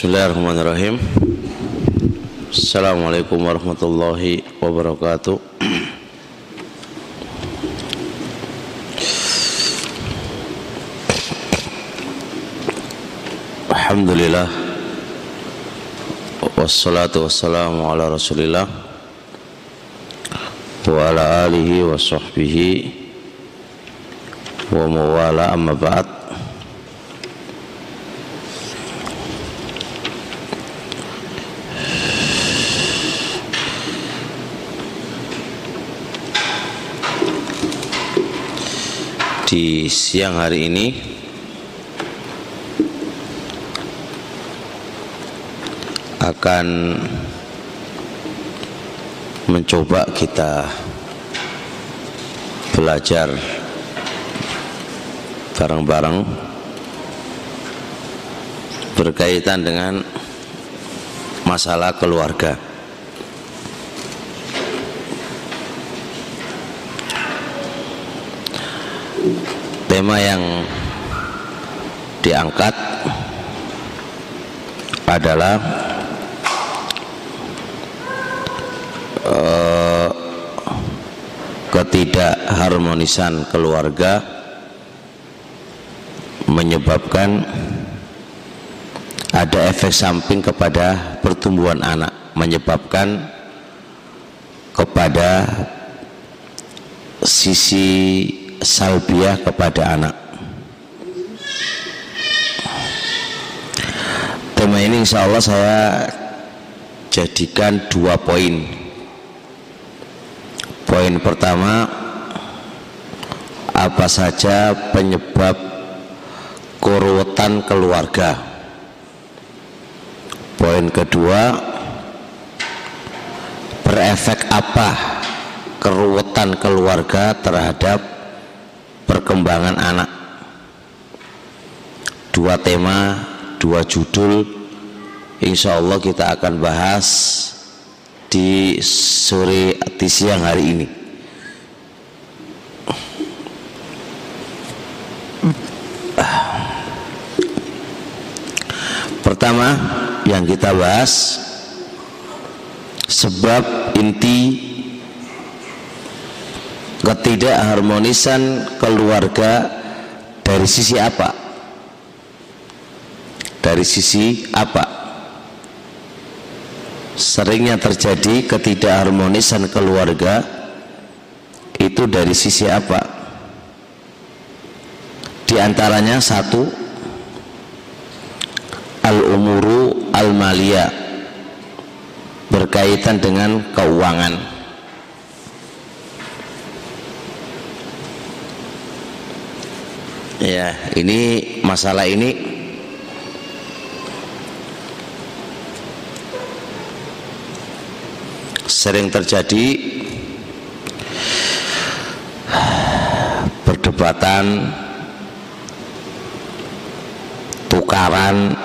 Bismillahirrahmanirrahim. Assalamualaikum warahmatullahi wabarakatuh. Alhamdulillah. Wassalatu wassalamu ala rasulillah. Wa ala alihi wa sahbihi. Wa mawala amma ba'd di siang hari ini akan mencoba kita belajar bareng-bareng berkaitan dengan masalah keluarga. Tema yang diangkat adalah uh, ketidakharmonisan keluarga menyebabkan ada efek samping kepada pertumbuhan anak menyebabkan kepada sisi salbiah kepada anak. Tema ini insya Allah saya jadikan dua poin. Poin pertama apa saja penyebab keruwetan keluarga? Poin kedua berefek apa keruwetan keluarga terhadap perkembangan anak. Dua tema dua judul insya Allah kita akan bahas di sore di siang hari ini. Pertama yang kita bahas sebab inti ketidakharmonisan keluarga dari sisi apa? Dari sisi apa? Seringnya terjadi ketidakharmonisan keluarga itu dari sisi apa? Di antaranya satu al-umuru al-maliyah berkaitan dengan keuangan ya ini masalah ini. Sering terjadi perdebatan tukaran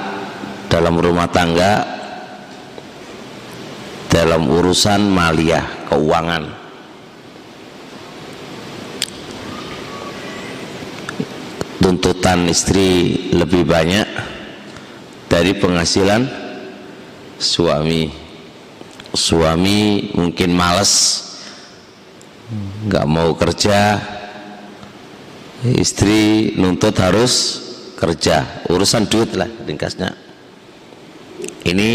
dalam rumah tangga dalam urusan maliyah keuangan tuntutan istri lebih banyak dari penghasilan suami. Suami mungkin males nggak mau kerja. Istri nuntut harus kerja urusan duit lah ringkasnya. Ini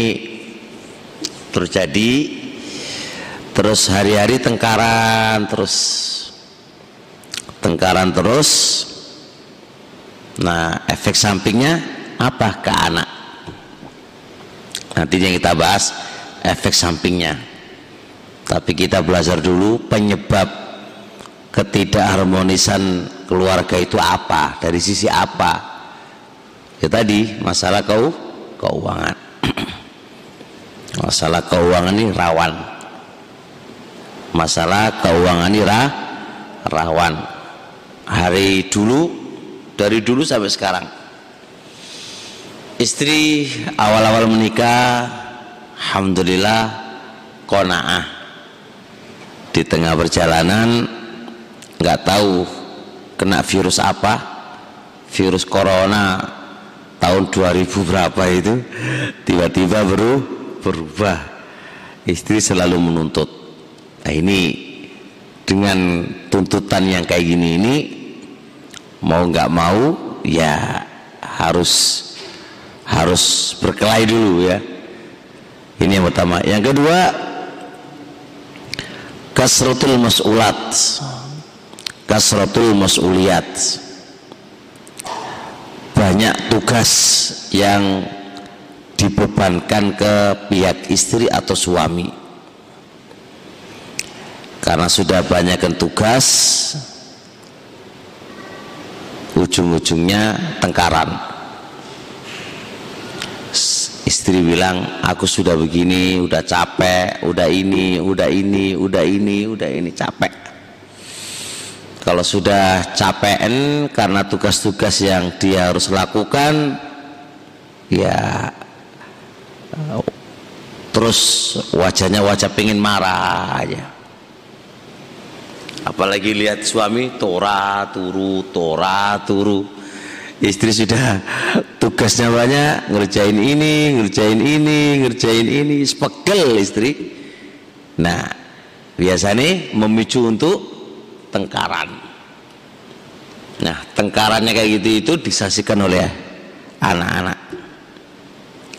terjadi terus hari-hari tengkaran terus. Tengkaran terus Nah, efek sampingnya apa ke anak? Nanti yang kita bahas efek sampingnya. Tapi kita belajar dulu penyebab ketidakharmonisan keluarga itu apa dari sisi apa ya tadi masalah kau keuangan masalah keuangan ini rawan masalah keuangan ini ra, rawan hari dulu dari dulu sampai sekarang. Istri awal-awal menikah Alhamdulillah kona'ah. Di tengah perjalanan nggak tahu kena virus apa. Virus corona tahun 2000 berapa itu tiba-tiba berubah. Istri selalu menuntut. Nah ini dengan tuntutan yang kayak gini ini mau nggak mau ya harus harus berkelahi dulu ya. Ini yang pertama. Yang kedua kasratul mas'ulat. Kasratul mas'uliyat. Banyak tugas yang dibebankan ke pihak istri atau suami. Karena sudah banyak tugas ujung-ujungnya tengkaran. Istri bilang aku sudah begini udah capek udah ini udah ini udah ini udah ini. Capek. Kalau sudah capekan karena tugas-tugas yang dia harus lakukan ya terus wajahnya wajah pengen marah aja apalagi lihat suami tora turu tora turu. Istri sudah tugasnya banyak ngerjain ini ngerjain ini ngerjain ini sepegel istri. Nah biasanya memicu untuk tengkaran. Nah tengkarannya kayak gitu itu disaksikan oleh anak-anak.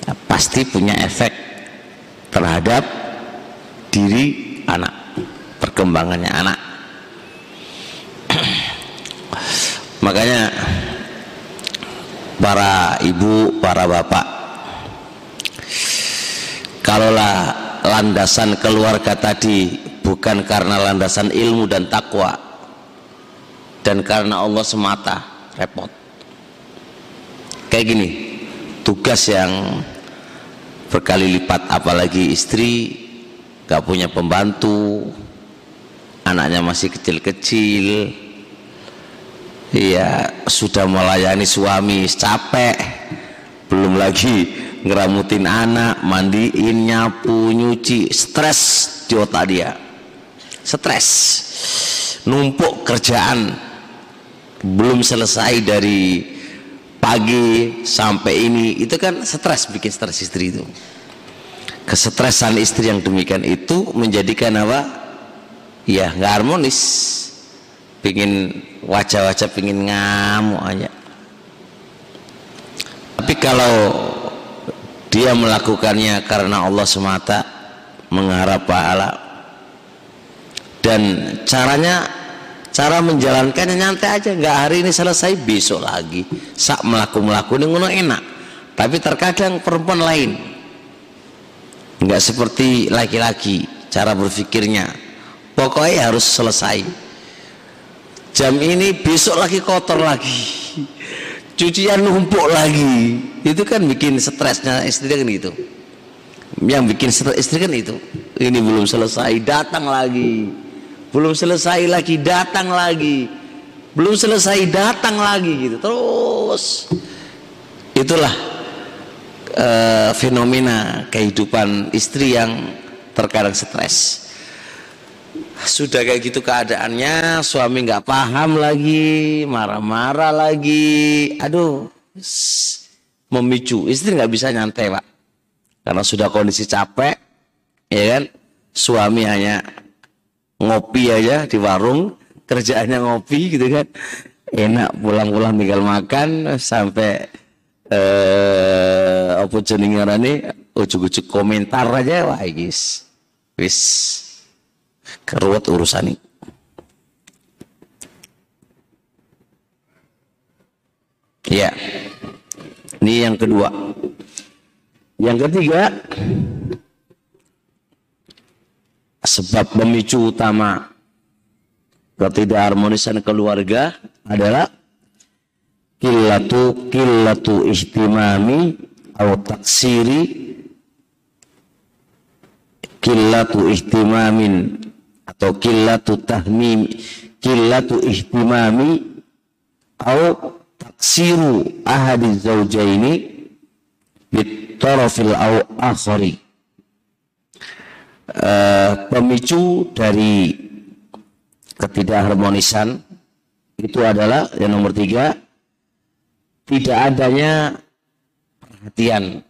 Nah, pasti punya efek terhadap diri anak perkembangannya anak makanya para ibu, para bapak. Kalaulah landasan keluarga tadi bukan karena landasan ilmu dan takwa dan karena Allah semata, repot. Kayak gini, tugas yang berkali lipat apalagi istri gak punya pembantu, anaknya masih kecil-kecil, Iya, sudah melayani suami capek. Belum lagi ngeramutin anak, mandiin, nyapu, nyuci, stres di otak dia. Stres. Numpuk kerjaan belum selesai dari pagi sampai ini itu kan stres bikin stres istri itu kesetresan istri yang demikian itu menjadikan apa ya nggak harmonis pingin wajah-wajah pingin ngamuk aja. Tapi kalau dia melakukannya karena Allah semata mengharap pahala dan caranya cara menjalankannya nyantai aja. Nggak hari ini selesai besok lagi. Sak melaku melaku ini ngono enak. Tapi terkadang perempuan lain nggak seperti laki-laki cara berpikirnya. Pokoknya harus selesai jam ini besok lagi kotor lagi. Cucian numpuk lagi. Itu kan bikin stresnya istri kan itu yang bikin stres istri kan itu. Ini belum selesai datang lagi. Belum selesai lagi datang lagi. Belum selesai datang lagi gitu. Terus. Itulah uh, fenomena kehidupan istri yang terkadang stres sudah kayak gitu keadaannya suami nggak paham lagi marah-marah lagi. Aduh memicu istri nggak bisa nyantai pak. Karena sudah kondisi capek ya kan? Suami hanya ngopi aja di warung kerjaannya ngopi gitu kan. Enak pulang-pulang tinggal makan sampai eh apa jenenge nih ujuk-ujuk komentar aja wah guys wis keruat urusan ini. Ya. Ini yang kedua. Yang ketiga sebab pemicu utama ketidakharmonisan keluarga adalah killatu killatu ihtimami atau taksiri killatu ihtimamin atau killatu tahmim killatu ihtimami atau taksiru ahadi zaujaini bitarafil au akhari. Uh, pemicu dari ketidakharmonisan itu adalah yang nomor tiga tidak adanya perhatian.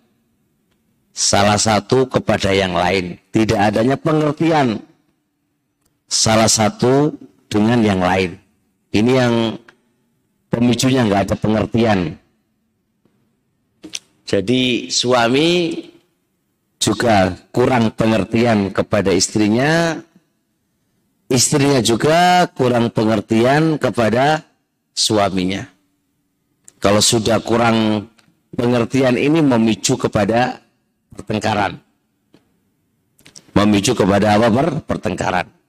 Salah satu kepada yang lain. Tidak adanya pengertian salah satu dengan yang lain ini yang pemicunya nggak ada pengertian jadi suami juga kurang pengertian kepada istrinya istrinya juga kurang pengertian kepada suaminya. Kalau sudah kurang pengertian ini memicu kepada pertengkaran. Memicu kepada apa? Pertengkaran.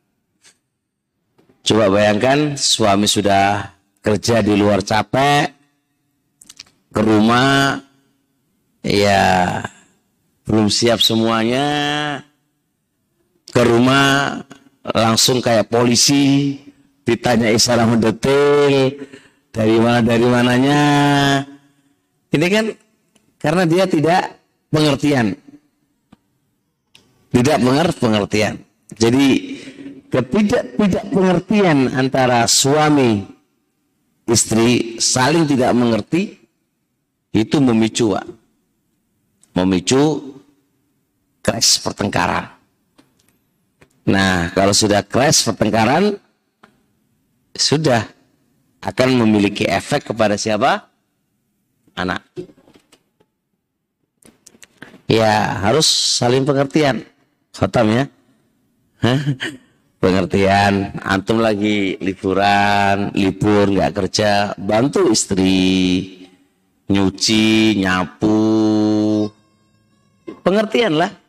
Coba bayangkan suami sudah kerja di luar capek, ke rumah, ya belum siap semuanya, ke rumah langsung kayak polisi ditanya secara mendetail dari mana dari mananya. Ini kan karena dia tidak pengertian. Tidak mengerti pengertian. Jadi ketidak tidak pengertian antara suami istri saling tidak mengerti itu memicu memicu crash pertengkaran Nah, kalau sudah crash pertengkaran, sudah akan memiliki efek kepada siapa? Anak. Ya, harus saling pengertian. Khotam ya. Pengertian. Antum lagi liburan, libur, nggak kerja, bantu istri. Nyuci, nyapu. Pengertian lah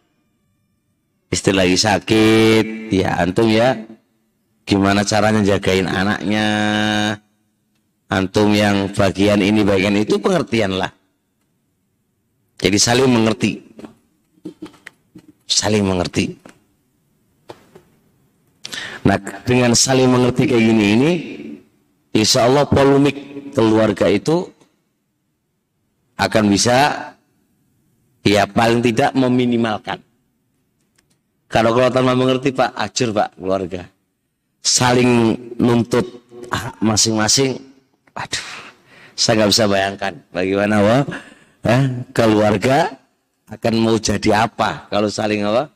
istri lagi sakit ya antum ya gimana caranya jagain anaknya antum yang bagian ini bagian itu pengertian lah jadi saling mengerti saling mengerti nah dengan saling mengerti kayak gini ini insya Allah polemik keluarga itu akan bisa ya paling tidak meminimalkan kalau kalau tanpa mengerti Pak, acur Pak keluarga. Saling nuntut masing-masing. Aduh, saya nggak bisa bayangkan bagaimana wah eh, keluarga akan mau jadi apa kalau saling apa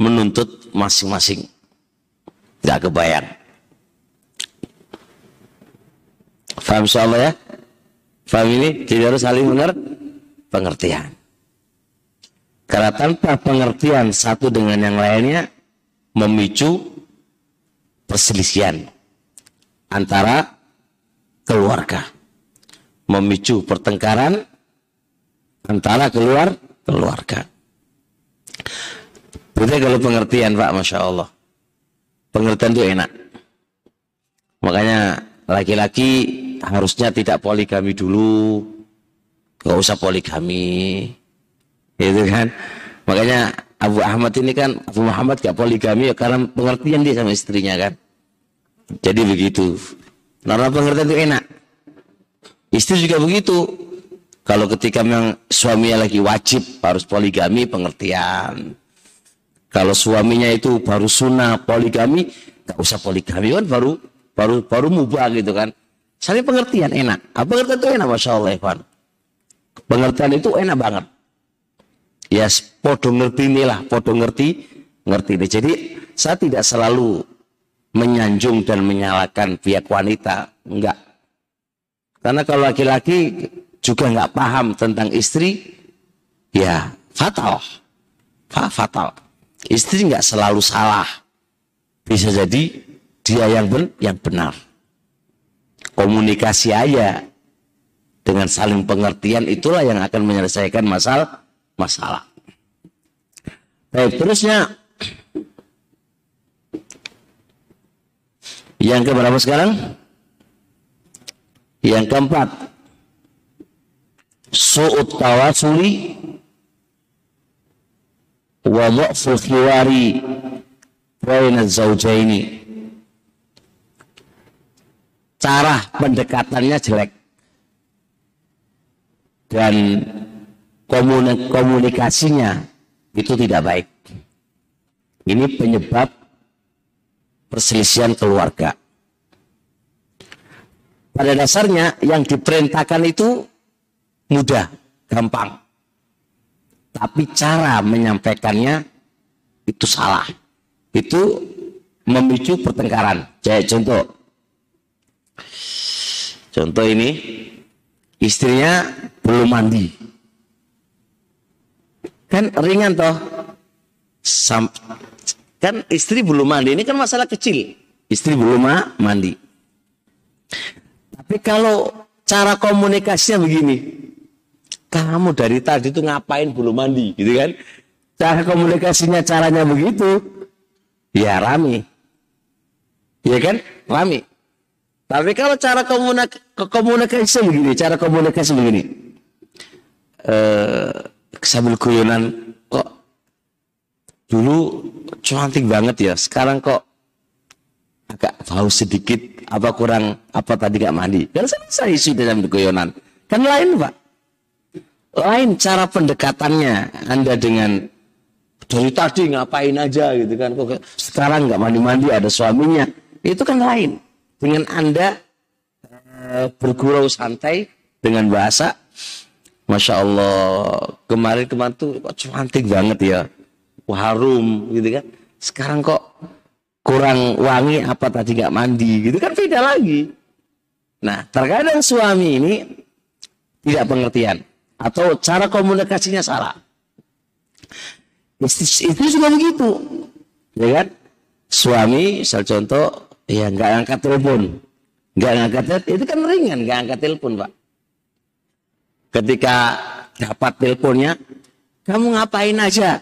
menuntut masing-masing. Gak kebayang. Faham soalnya ya? Faham ini? Jadi harus saling mengerti pengertian. Karena tanpa pengertian satu dengan yang lainnya memicu perselisihan antara keluarga. Memicu pertengkaran antara keluar keluarga. Berarti kalau pengertian Pak, Masya Allah. Pengertian itu enak. Makanya laki-laki harusnya tidak poligami dulu. Gak usah poligami. Itu kan? Makanya Abu Ahmad ini kan Abu Muhammad gak poligami ya karena pengertian dia sama istrinya kan. Jadi begitu. Norma pengertian itu enak. Istri juga begitu. Kalau ketika memang suaminya lagi wajib harus poligami pengertian kalau suaminya itu baru sunnah poligami gak usah poligami kan baru baru baru mubah gitu kan. Saling pengertian enak. Apa pengertian itu enak masya Allah Evan pengertian itu enak banget. Ya podo ngerti inilah podo ngerti ngerti ini. Jadi saya tidak selalu menyanjung dan menyalahkan pihak wanita enggak. Karena kalau laki-laki juga enggak paham tentang istri ya fatal. Fatal istri enggak selalu salah bisa jadi dia yang ben yang benar komunikasi aja dengan saling pengertian itulah yang akan menyelesaikan masalah masalah. Baik, terusnya Yang keberapa sekarang? Yang keempat. Su'ut tawasuli wa mu'ful khiwari baina zawjaini. Cara pendekatannya jelek. Dan komunikasinya itu tidak baik. Ini penyebab perselisihan keluarga. Pada dasarnya yang diperintahkan itu mudah, gampang. Tapi cara menyampaikannya itu salah. Itu memicu pertengkaran. Kayak contoh. Contoh ini, istrinya belum mandi. Kan ringan toh. Sam kan istri belum mandi ini kan masalah kecil istri belum mandi tapi kalau cara komunikasinya begini kamu dari tadi itu ngapain belum mandi gitu kan? Cara komunikasinya caranya begitu. Ya rame. Ya kan? Rame. Tapi kalau cara komunik komunikasi begini cara komunikasi begini. Eh sambil guyonan kok dulu cantik banget ya sekarang kok agak bau sedikit apa kurang apa tadi gak mandi? Kan selesai isu dalam guyonan. Kan lain pak lain cara pendekatannya. Anda dengan dari tadi ngapain aja gitu kan. Kok sekarang nggak mandi-mandi ada suaminya. Itu kan lain. Dengan anda e, bergurau santai dengan bahasa Masya Allah kemarin kemarin tuh kok cantik banget ya. Harum gitu kan. Sekarang kok kurang wangi apa tadi nggak mandi gitu kan beda lagi. Nah terkadang suami ini tidak pengertian atau cara komunikasinya salah istri, istri juga begitu ya kan suami misal contoh ya nggak angkat telepon nggak angkat itu kan ringan nggak angkat telepon pak ketika dapat teleponnya kamu ngapain aja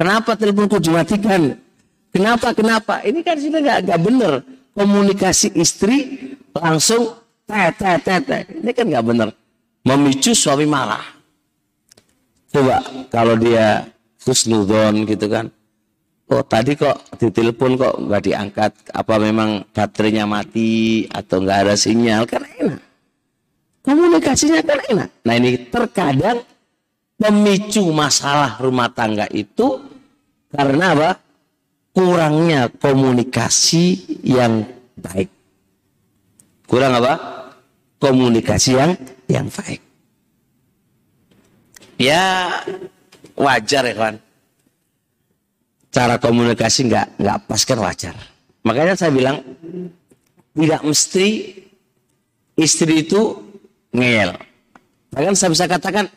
Kenapa teleponku dimatikan? Kenapa? Kenapa? Ini kan sudah nggak nggak benar. Komunikasi istri langsung tet tet. Ini kan nggak benar. Memicu suami marah. Coba kalau dia husnudon gitu kan. Oh tadi kok ditelepon kok nggak diangkat. Apa memang baterainya mati atau nggak ada sinyal? Kan enak. Komunikasinya kan enak. Nah ini terkadang pemicu masalah rumah tangga itu karena apa? Kurangnya komunikasi yang baik. Kurang apa? Komunikasi yang yang baik. Ya wajar ya kan. Cara komunikasi nggak nggak pas kan wajar. Makanya saya bilang tidak mesti istri itu ngeyel. Bahkan saya bisa katakan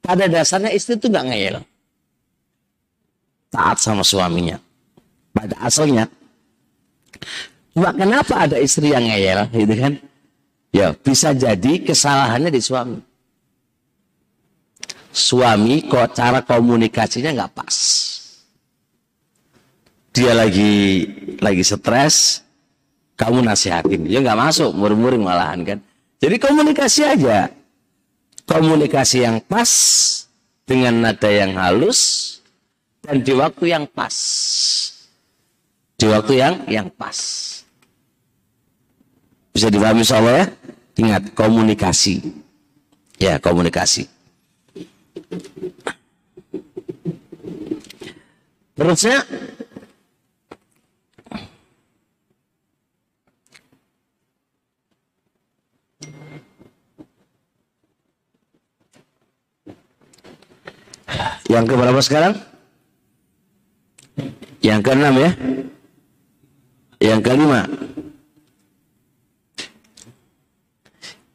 pada dasarnya istri itu nggak ngeyel. Taat sama suaminya. Pada asalnya. Cuma kenapa ada istri yang ngeyel gitu kan? Ya bisa jadi kesalahannya di suami. Suami kok cara komunikasinya nggak pas. Dia lagi lagi stres, kamu nasihatin, ya nggak masuk, murmuring malahan kan. Jadi komunikasi aja, komunikasi yang pas dengan nada yang halus dan di waktu yang pas. Di waktu yang yang pas. Bisa dipahami Allah ya? Ingat komunikasi. Ya, komunikasi. Terusnya Yang ke berapa sekarang? Yang keenam ya. Yang kelima.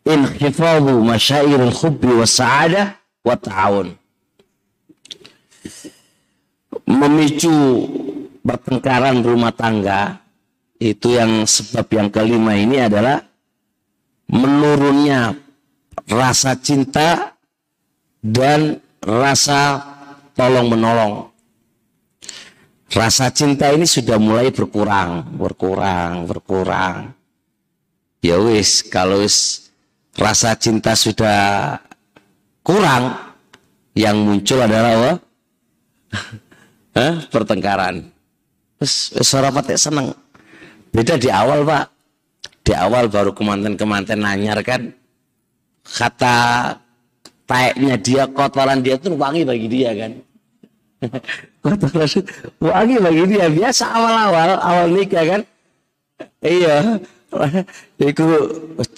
Inkhifadhu masyairil khubbi wa sa'adah wa ta'awun. Memicu pertengkaran rumah tangga itu yang sebab yang kelima ini adalah menurunnya rasa cinta dan rasa tolong menolong rasa cinta ini sudah mulai berkurang, berkurang, berkurang. Ya wis, kalau wis rasa cinta sudah kurang, yang muncul adalah apa? pertengkaran. Terus suara patek seneng. Beda di awal pak. Di awal baru kemanten-kemanten nanyar kan. Kata taeknya dia, kotoran dia itu wangi bagi dia kan. kotoran wangi bagi dia. Biasa awal-awal, awal nikah kan. Iya. Itu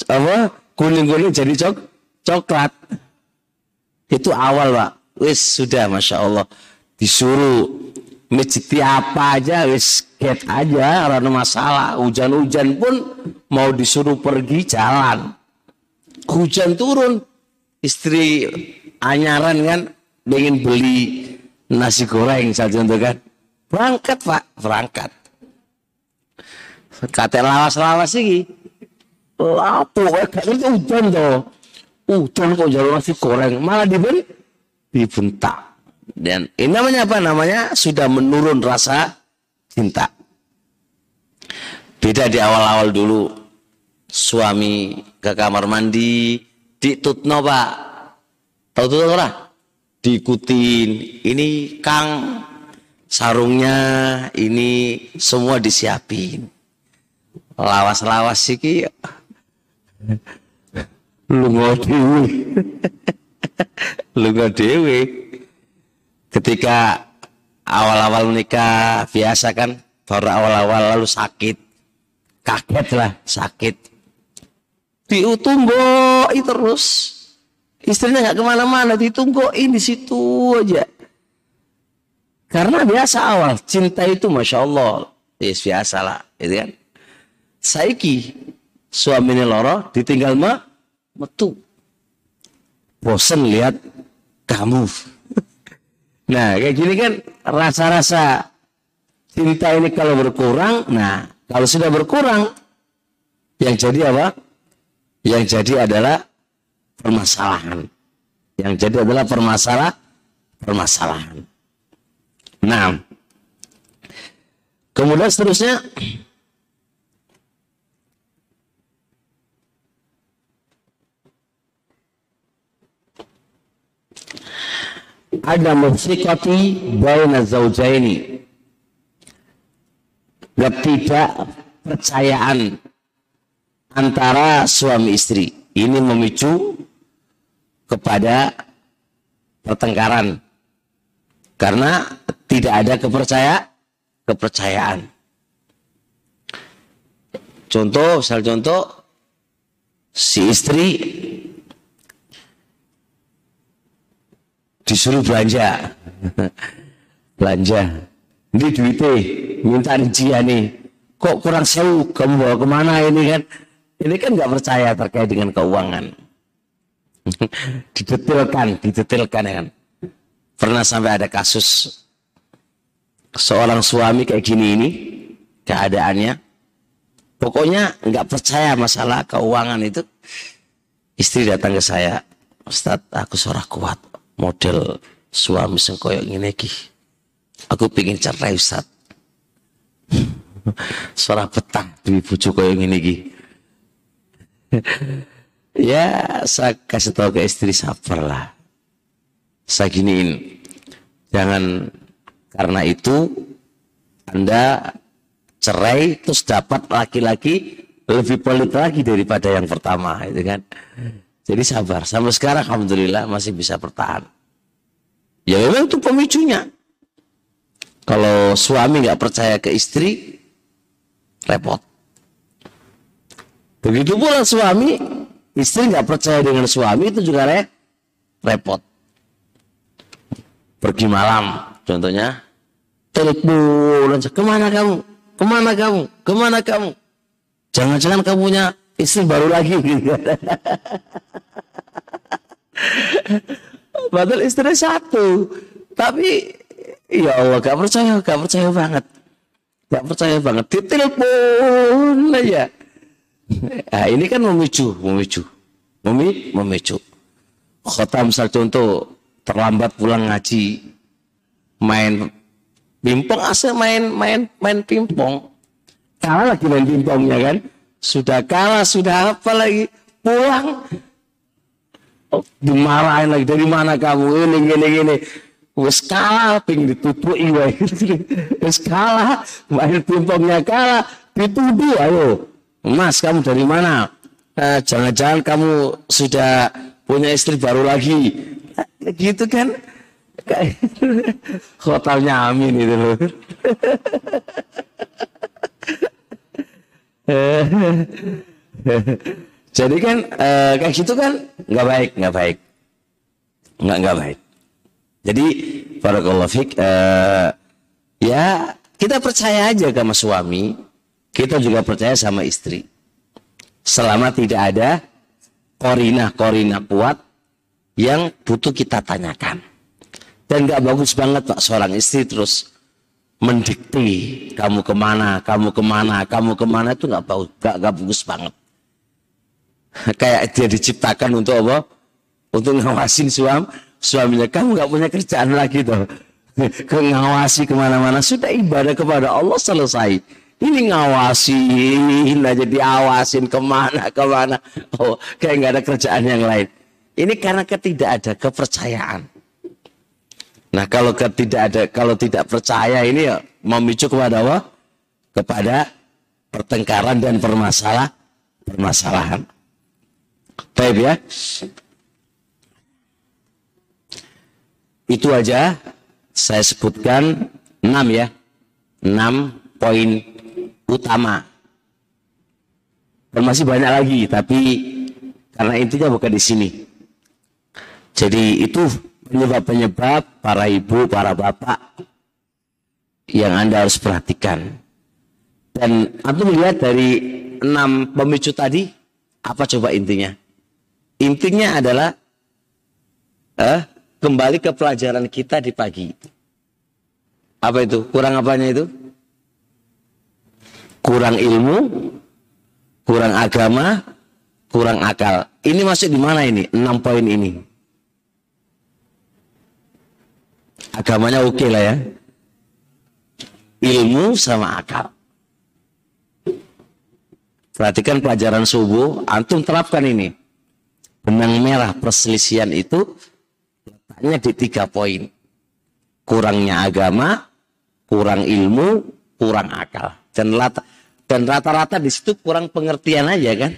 apa kuning-kuning jadi cok coklat. Itu awal pak. Wis sudah masya Allah. Disuruh masjid apa aja wis get aja karena masalah. Hujan-hujan pun mau disuruh pergi jalan. Hujan turun istri anyaran kan ingin beli nasi goreng saja untuk kan. Berangkat pak berangkat. Kata lawas-lawas sih lapo kayak hujan tuh hujan kok jalan nasi goreng malah diberi dibentak dan ini namanya apa? Namanya sudah menurun rasa cinta. Beda di awal-awal dulu. Suami ke kamar mandi, ditutno pak. Tahu tuh ora? Diikutin. Ini Kang sarungnya ini semua disiapin. Lawas-lawas sih lu dewi. lu dewi ketika awal-awal menikah biasa kan baru awal-awal lalu sakit. Kaget lah sakit. Ditunggu terus. Istrinya nggak ke mana-mana ditunggu ini situ aja. Karena biasa awal cinta itu masya Allah. Yes, biasa lah itu kan. Saiki suaminya loro ditinggal mah metu bosen lihat kamu Nah, kayak gini kan rasa-rasa cinta ini kalau berkurang, nah kalau sudah berkurang, yang jadi apa? Yang jadi adalah permasalahan. Yang jadi adalah permasalah permasalahan. Nah, kemudian seterusnya ada mufsikati baina zaujaini tidak percayaan antara suami istri. Ini memicu kepada pertengkaran. Karena tidak ada kepercaya kepercayaan. Contoh misal contoh si istri disuruh belanja. Belanja. Ini duitnya minta nih kok kurang sewu? Kamu bawa ke mana ini kan? Ini kan nggak percaya terkait dengan keuangan. Didetilkan didetilkan ya kan. Pernah sampai ada kasus seorang suami kayak gini ini keadaannya. Pokoknya nggak percaya masalah keuangan itu. Istri datang ke saya Ustadz aku suara kuat model suami sing koyo ngene iki. Aku pingin cerai Ustaz. Suara petang di bojo koyo ngene iki. ya, saya kasih tahu ke istri sabar lah. Saya giniin. Jangan karena itu Anda cerai terus dapat laki-laki lebih pelit lagi daripada yang pertama itu kan. Jadi sabar. Sampai sekarang Alhamdulillah masih bisa bertahan. Ya memang itu pemicunya. Kalau suami nggak percaya ke istri, repot. Begitu pula suami, istri nggak percaya dengan suami itu juga re repot. Pergi malam, contohnya, telepon ke mana kamu? Ke mana kamu? Ke mana kamu? Jangan-jangan kamu punya istri baru lagi gitu. Padahal istri satu. Tapi ya Allah gak percaya, gak percaya banget. Gak percaya banget. Ditelepon aja. Nah, ini kan memicu, memicu. Memi, memicu. Kota misal contoh terlambat pulang ngaji, main Pimpong asal main main main pimpong. Kalah lagi main pimpongnya kan. Sudah kalah, sudah apa lagi? Pulang. Oh, dimarahin lagi dari mana kamu ini gini gini. Wes kalah ping ditutupi wae. Wes kalah, main pimpongnya kalah, dituduh ayo. Mas, kamu dari mana? Eh, jangan-jangan kamu sudah punya istri baru lagi. Eh, gitu kan? Hotelnya Amin itu loh. Jadi kan eh, kayak gitu kan nggak baik, nggak baik, nggak nggak baik. Jadi para fik eh, ya kita percaya aja sama suami, kita juga percaya sama istri. Selama tidak ada korina-korina kuat yang butuh kita tanyakan. Dan gak bagus banget Pak seorang istri terus mendikti kamu ke mana, kamu ke mana, kamu ke mana itu gak, bagus, gak, gak bagus banget. Kayak dia diciptakan untuk apa? Untuk ngawasin suam, suaminya. Kamu gak punya kerjaan lagi tuh. Ngawasi ke mana-mana. Sudah ibadah kepada Allah selesai. Ini ngawasin aja diawasin ke mana ke mana. Oh, kayak nggak ada kerjaan yang lain. Ini karena ketidak ada kepercayaan. Nah kalau tidak ada, kalau tidak percaya ini ya memicu kepada apa? Kepada pertengkaran dan permasalah, permasalahan. Baik ya. Itu aja saya sebutkan enam ya. Enam poin utama. Dan masih banyak lagi, tapi karena intinya bukan di sini. Jadi itu penyebab-penyebab para ibu, para bapak yang Anda harus perhatikan. Dan Anda melihat dari enam pemicu tadi, apa coba intinya? Intinya adalah eh, kembali ke pelajaran kita di pagi. Apa itu? Kurang apanya itu? Kurang ilmu, kurang agama, kurang akal. Ini masuk di mana ini? Enam poin ini. Agamanya oke okay lah ya. Ilmu sama akal. Perhatikan pelajaran subuh, antum terapkan ini. Benang merah perselisihan itu letaknya di tiga poin. Kurangnya agama, kurang ilmu, kurang akal. Dan rata dan rata-rata di situ kurang pengertian aja kan.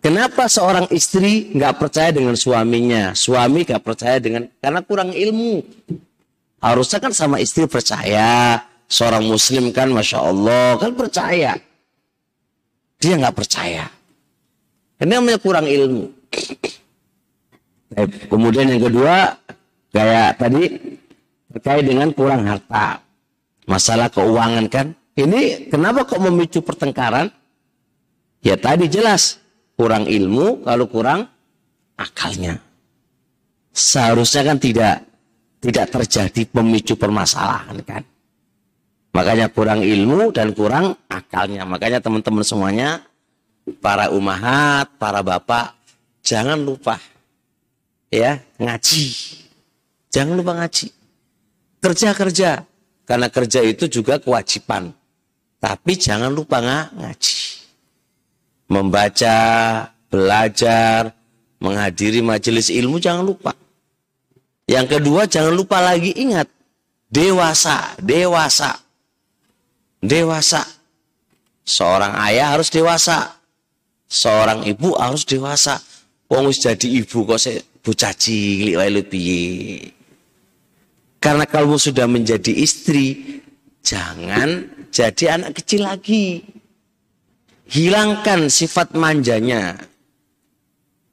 Kenapa seorang istri nggak percaya dengan suaminya, suami nggak percaya dengan karena kurang ilmu. Harusnya kan sama istri percaya, seorang muslim kan, masya Allah kan percaya. Dia nggak percaya. Ini namanya kurang ilmu. Kemudian yang kedua, kayak tadi terkait dengan kurang harta, masalah keuangan kan. Ini kenapa kok memicu pertengkaran? Ya tadi jelas kurang ilmu, kalau kurang akalnya. Seharusnya kan tidak tidak terjadi pemicu permasalahan kan. Makanya kurang ilmu dan kurang akalnya. Makanya teman-teman semuanya, para umahat, para bapak, jangan lupa ya ngaji. Jangan lupa ngaji. Kerja-kerja. Karena kerja itu juga kewajiban. Tapi jangan lupa ngaji membaca, belajar, menghadiri majelis ilmu jangan lupa. Yang kedua jangan lupa lagi ingat dewasa, dewasa. Dewasa. Seorang ayah harus dewasa. Seorang ibu harus dewasa. Wong wis jadi ibu kok saya bocah cilik wae. Karena kalau sudah menjadi istri, jangan jadi anak kecil lagi hilangkan sifat manjanya.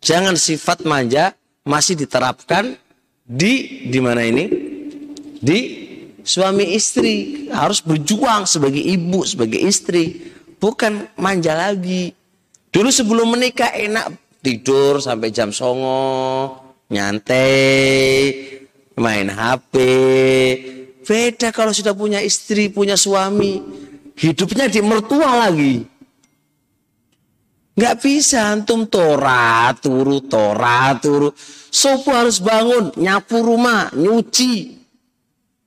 Jangan sifat manja masih diterapkan di di mana ini? Di suami istri harus berjuang sebagai ibu, sebagai istri, bukan manja lagi. Dulu sebelum menikah enak tidur sampai jam songo, nyantai, main HP. Beda kalau sudah punya istri, punya suami, hidupnya di mertua lagi. Nggak bisa antum tora turu tora turu. Sopo harus bangun, nyapu rumah, nyuci.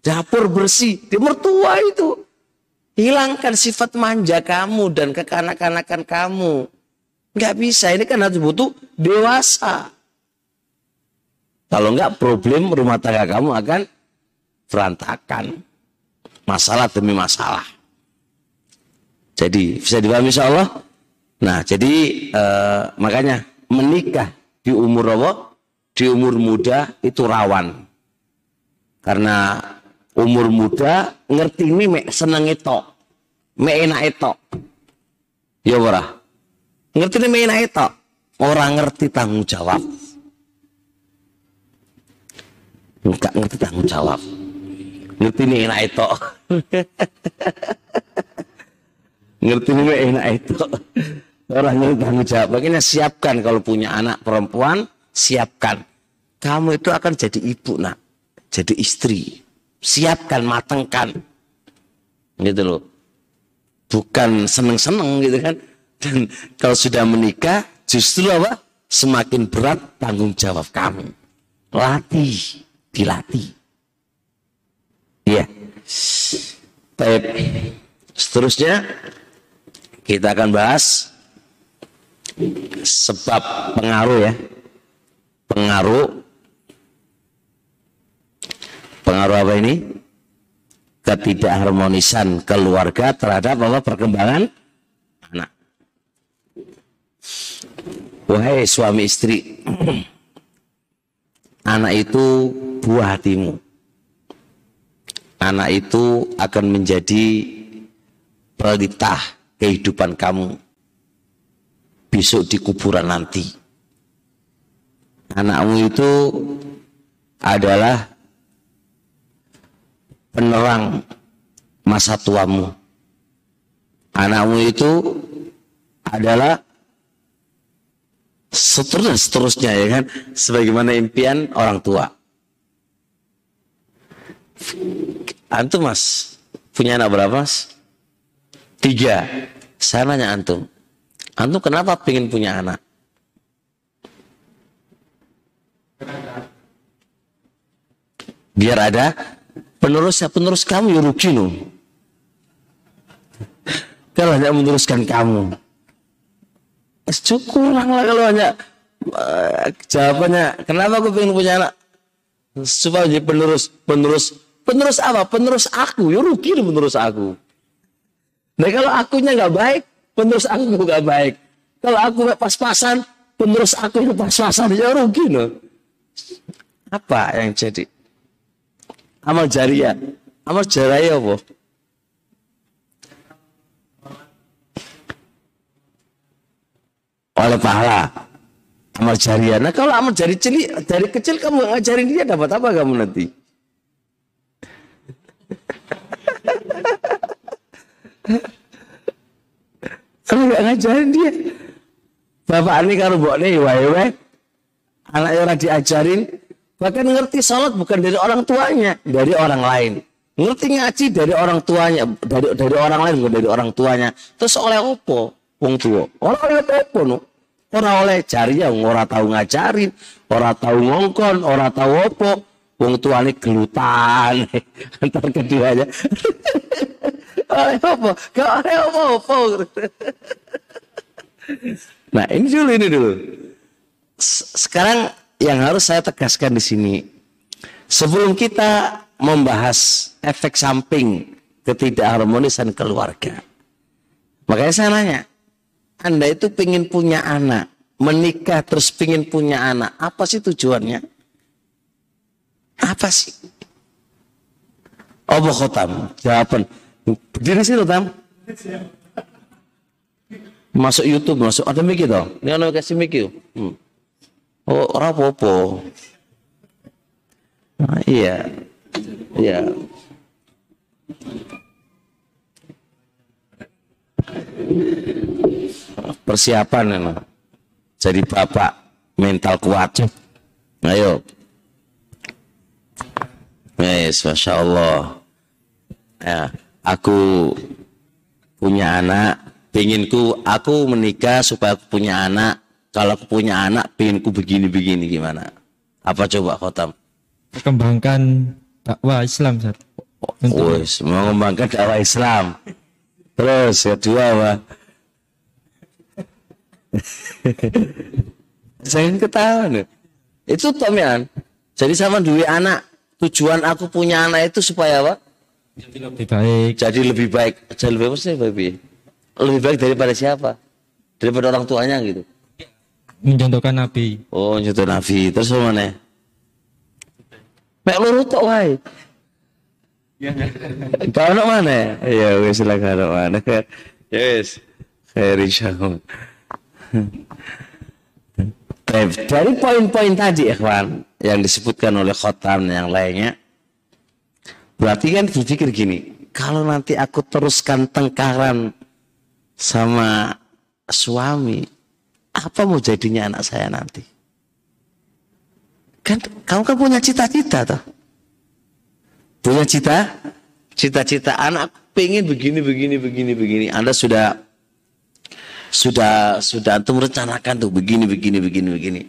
Dapur bersih. Di mertua itu. Hilangkan sifat manja kamu dan kekanak-kanakan kamu. Nggak bisa. Ini kan harus butuh dewasa. Kalau nggak problem rumah tangga kamu akan berantakan. Masalah demi masalah. Jadi bisa dipahami insya Allah. Nah jadi eh, makanya menikah di umur apa? Di umur muda itu rawan. Karena umur muda ngerti ini mek seneng itu. Mek enak itu. Ya ora. Ngerti ini mek enak itu. Orang ngerti tanggung jawab. Enggak ngerti tanggung jawab. Ngerti ini enak itu. ngerti ini enak itu. Orang ngerti tanggung jawab. Makanya siapkan kalau punya anak perempuan, siapkan. Kamu itu akan jadi ibu nak. Jadi istri. Siapkan, matengkan. Gitu loh. Bukan seneng-seneng gitu kan. Dan kalau sudah menikah, justru apa? Semakin berat tanggung jawab kamu. Latih dilatih. Iya. Baik. Seterusnya kita akan bahas sebab pengaruh ya. Pengaruh pengaruh apa ini? Ketidakharmonisan keluarga terhadap apa perkembangan anak. Wahai suami istri, anak itu buah hatimu. Anak itu akan menjadi pelita kehidupan kamu besok di kuburan nanti. Anakmu itu adalah penerang masa tuamu. Anakmu itu adalah seterusnya seterusnya ya kan? Sebagaimana impian orang tua. Antum mas punya anak berapa mas? Tiga. Saya nanya antum antum kenapa pengen punya anak? Biar ada penerusnya penerus kamu ya rugi loh kalau hanya meneruskan kamu. Kurang lah kalau hanya uh, jawabannya kenapa aku pengen punya anak? Supaya jadi penerus penerus penerus apa? Penerus aku ya rugi nih penerus aku. Nah kalau akunya nggak baik penerus aku nggak baik. Kalau aku pas-pasan penerus aku itu pas-pasan ya rugi nih apa yang jadi? Amal jariah. Amal jariah apa oleh pahala. Amal jariah. Nah kalau amal jari cili, dari kecil kamu ngajarin dia dapat apa kamu nanti? Kalau nggak ngajarin dia, bapak ini kalau buat nih wae anak orang diajarin, bahkan ngerti sholat bukan dari orang tuanya, dari orang lain. Ngerti ngaji dari orang tuanya, dari dari orang lain bukan dari orang tuanya. Terus oleh opo, wong tua. Orang oleh opo no? Ora oleh cari ya ora tahu ngajarin, ora tahu ngongkon, ora tahu opo. Wong tuane gelutan antar keduanya. Gak oleh opo-opo. nah, ini dulu ini dulu. Sekarang yang harus saya tegaskan di sini sebelum kita membahas efek samping ketidakharmonisan keluarga. Makanya saya nanya, anda itu pengen punya anak, menikah terus pengen punya anak, apa sih tujuannya? Apa sih? Apa khotam? Jawaban. Berdiri sih tam. Masuk YouTube, masuk ada mikir toh. Ini ana kasih mikir. Hmm. Oh, ora apa-apa. Nah, iya. Iya persiapan ya, jadi bapak mental kuat ayo Yes, masya Allah. Ya, aku punya anak, pinginku aku menikah supaya aku punya anak. Kalau aku punya anak, pinginku begini-begini gimana? Apa coba khotam? Perkembangkan dakwah Islam, Sat. Wes, mengembangkan dakwah Islam. Terus kedua apa? Saya ketawa nih. Itu Tomian. Jadi sama duit anak. Tujuan aku punya anak itu supaya apa? Jadi lebih baik. Jadi lebih baik. Jadi lebih baik lebih lebih baik daripada siapa? Daripada orang tuanya gitu. Mencontohkan Nabi. Oh, contoh Nabi. Terus mana? Mek loro tok wae. Kau nak mana? Ya wis lah kau mana? Ya wis. Khair insyaallah. Dari poin-poin tadi ikhwan yang disebutkan oleh Khotam yang lainnya berarti kan berpikir gini kalau nanti aku teruskan tengkaran sama suami apa mau jadinya anak saya nanti? Kan kamu kan punya cita-cita toh. Punya cita cita-cita anak pengen begini begini begini begini. Anda sudah sudah sudah antum rencanakan tuh begini begini begini begini.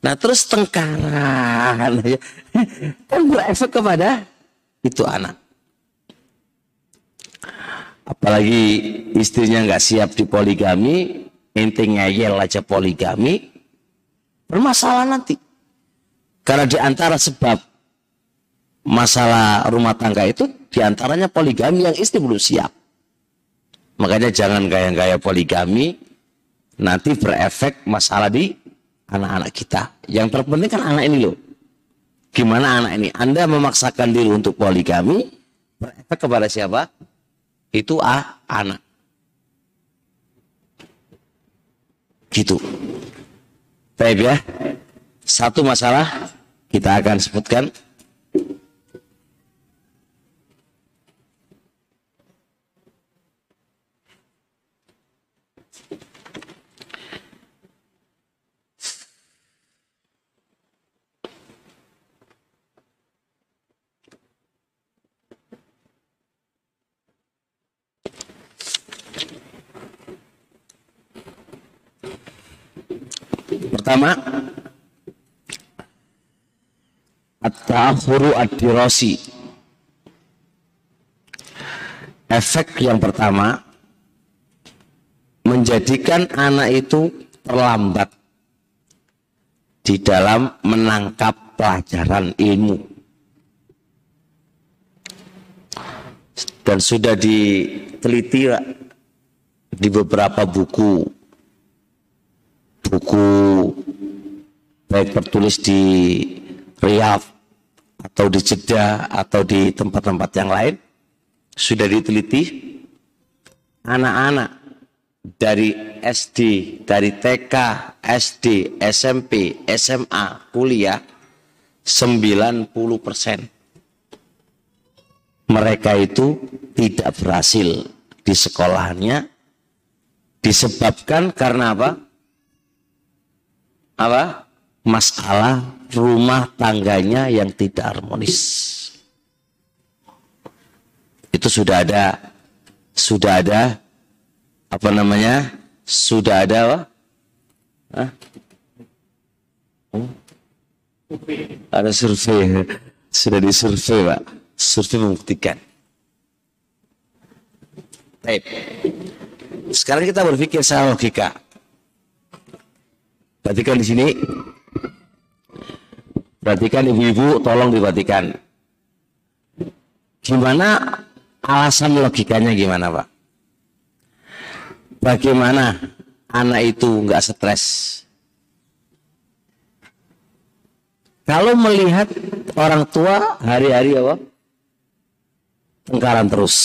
Nah terus tengkaran. Kan berefek kepada itu anak apalagi istrinya nggak siap di poligami intinya ngeyel aja poligami bermasalah nanti karena di antara sebab masalah rumah tangga itu di antaranya poligami yang istri belum siap Makanya jangan gaya-gaya poligami nanti berefek masalah di anak-anak kita. Yang terpenting kan anak ini loh. Gimana anak ini? Anda memaksakan diri untuk poligami berefek kepada siapa? Itu ah, anak. Gitu. Baik ya. Satu masalah kita akan sebutkan Pertama, at-ta'akhuru ad-dirasi. Efek yang pertama menjadikan anak itu terlambat di dalam menangkap pelajaran ilmu. Dan sudah diteliti di beberapa buku buku baik tertulis di Riyadh atau di Jeddah atau di tempat-tempat yang lain sudah diteliti anak-anak dari SD, dari TK, SD, SMP, SMA, kuliah 90 persen mereka itu tidak berhasil di sekolahnya disebabkan karena apa? Apa masalah rumah tangganya yang tidak harmonis itu sudah ada sudah ada apa namanya sudah ada apa? Hah? Hmm? ada survei sudah disurvei pak survei membuktikan Baik. Sekarang kita berpikir secara logika. Perhatikan di sini. Perhatikan ibu-ibu, tolong diperhatikan. Gimana alasan logikanya gimana Pak? Bagaimana anak itu nggak stres? Kalau melihat orang tua hari-hari apa? Tengkaran terus.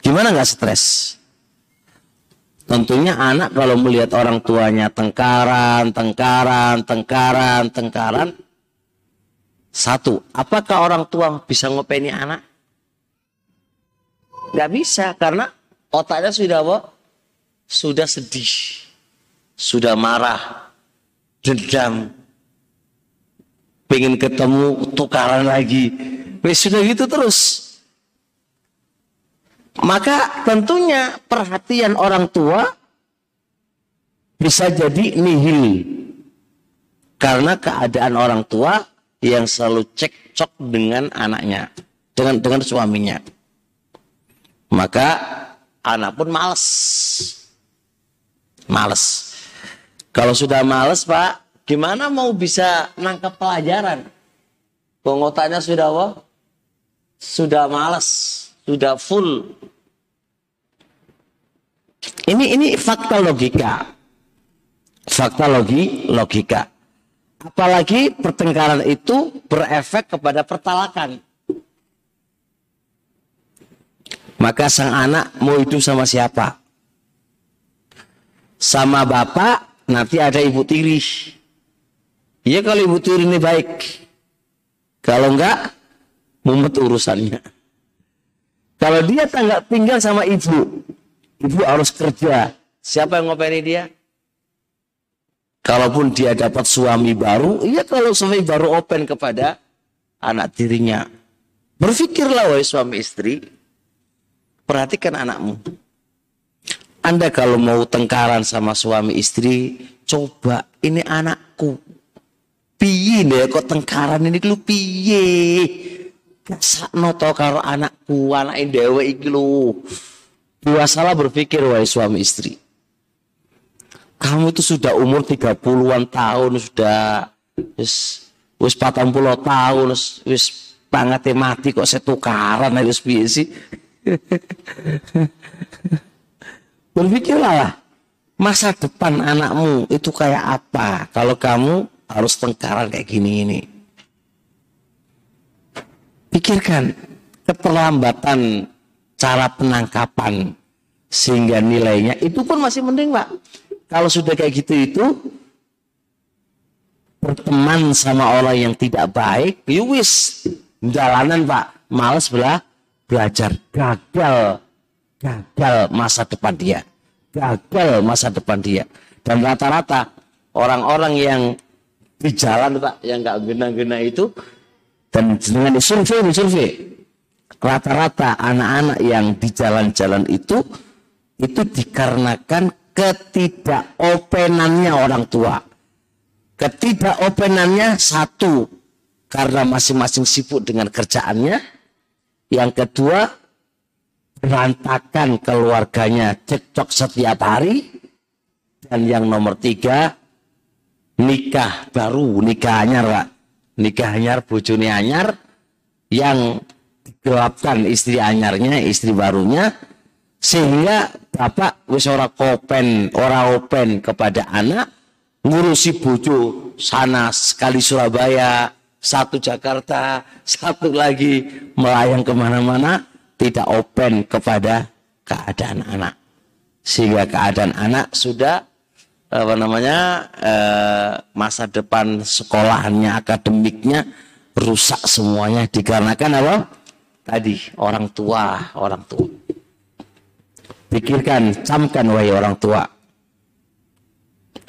Gimana nggak stres? Tentunya anak kalau melihat orang tuanya tengkaran, tengkaran, tengkaran, tengkaran. Satu, apakah orang tua bisa ngopeni anak? Gak bisa karena otaknya sudah apa? Sudah sedih, sudah marah, dendam, pengen ketemu tukaran lagi. Sudah gitu terus. Maka tentunya perhatian orang tua bisa jadi nihil. Karena keadaan orang tua yang selalu cekcok dengan anaknya, dengan dengan suaminya. Maka anak pun males. Males. Kalau sudah males, Pak, gimana mau bisa nangkap pelajaran? Pengotaknya sudah apa? Sudah males, sudah full. Ini ini fakta logika. Fakta logi, logika. Apalagi pertengkaran itu berefek kepada pertalakan. Maka sang anak mau hidup sama siapa? Sama bapak, nanti ada ibu tiri. Iya kalau ibu tiri ini baik. Kalau enggak, mumet urusannya. Kalau dia tangga tinggal sama ibu, ibu harus kerja. Siapa yang ngopeni dia? Kalaupun dia dapat suami baru, iya kalau suami baru open kepada anak tirinya. Berpikirlah wahai suami istri, perhatikan anakmu. Anda kalau mau tengkaran sama suami istri, coba ini anakku. Piye deh kok tengkaran ini lu piye? Sakno to karo anakku, anak dewe iki lu. Puasalah berpikir wahai suami istri. Kamu itu sudah umur 30-an tahun sudah wis wis 40 tahun wis pangate mati kok setukaran wis piye sih? Berpikirlah masa depan anakmu itu kayak apa kalau kamu harus tengkaran kayak gini ini. Pikirkan keterlambatan cara penangkapan sehingga nilainya itu pun masih mending pak. Kalau sudah kayak gitu itu berteman sama orang yang tidak baik, yuwis ya jalanan pak, males belah belajar, gagal gagal masa depan dia. Gagal masa depan dia. Dan rata-rata orang-orang yang di jalan Pak, yang nggak gena-gena itu dan dengan disurvei, disurvei rata-rata anak-anak yang di jalan-jalan itu itu dikarenakan ketidakopenannya orang tua. Ketidakopenannya satu karena masing-masing sibuk dengan kerjaannya. Yang kedua berantakan keluarganya cekcok setiap hari dan yang nomor tiga nikah baru nikah anyar pak nikah anyar bojone anyar yang digelapkan istri anyarnya istri barunya sehingga bapak wis ora kopen ora open kepada anak ngurusi bojo sana sekali Surabaya satu Jakarta satu lagi melayang ke mana-mana tidak open kepada keadaan anak. Sehingga keadaan anak sudah apa namanya eh, masa depan sekolahnya akademiknya rusak semuanya dikarenakan apa? Tadi orang tua orang tua. Pikirkan camkan wahai orang tua.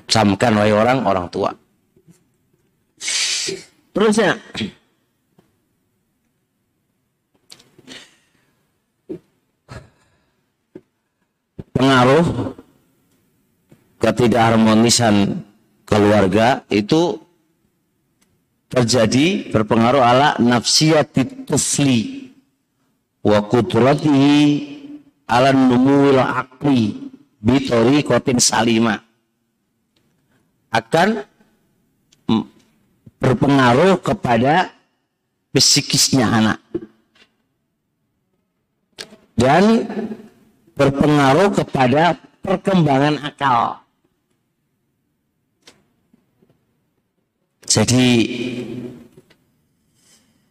Camkan wahai orang orang tua. Terusnya pengaruh ketidakharmonisan keluarga itu terjadi berpengaruh ala nafsiyati tufli wa kudratihi ala numuwil akli bitori kotin salima akan berpengaruh kepada psikisnya anak dan berpengaruh kepada perkembangan akal. Jadi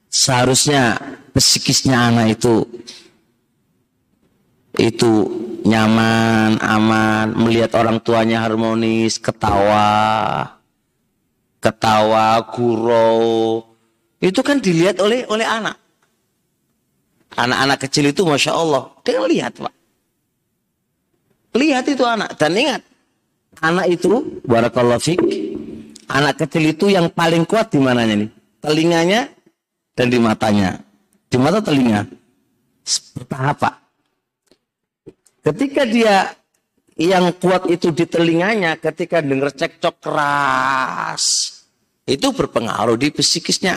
seharusnya psikisnya anak itu itu nyaman, aman, melihat orang tuanya harmonis, ketawa, ketawa, gurau, itu kan dilihat oleh oleh anak. Anak-anak kecil itu masya Allah, dia lihat pak. Lihat itu anak. Dan ingat, anak itu, barakallahu fik, anak kecil itu yang paling kuat di mananya nih? Telinganya dan di matanya. Di mata telinga. Bertahap pak. Ketika dia yang kuat itu di telinganya, ketika dengar cekcok keras, Itu berpengaruh di psikisnya.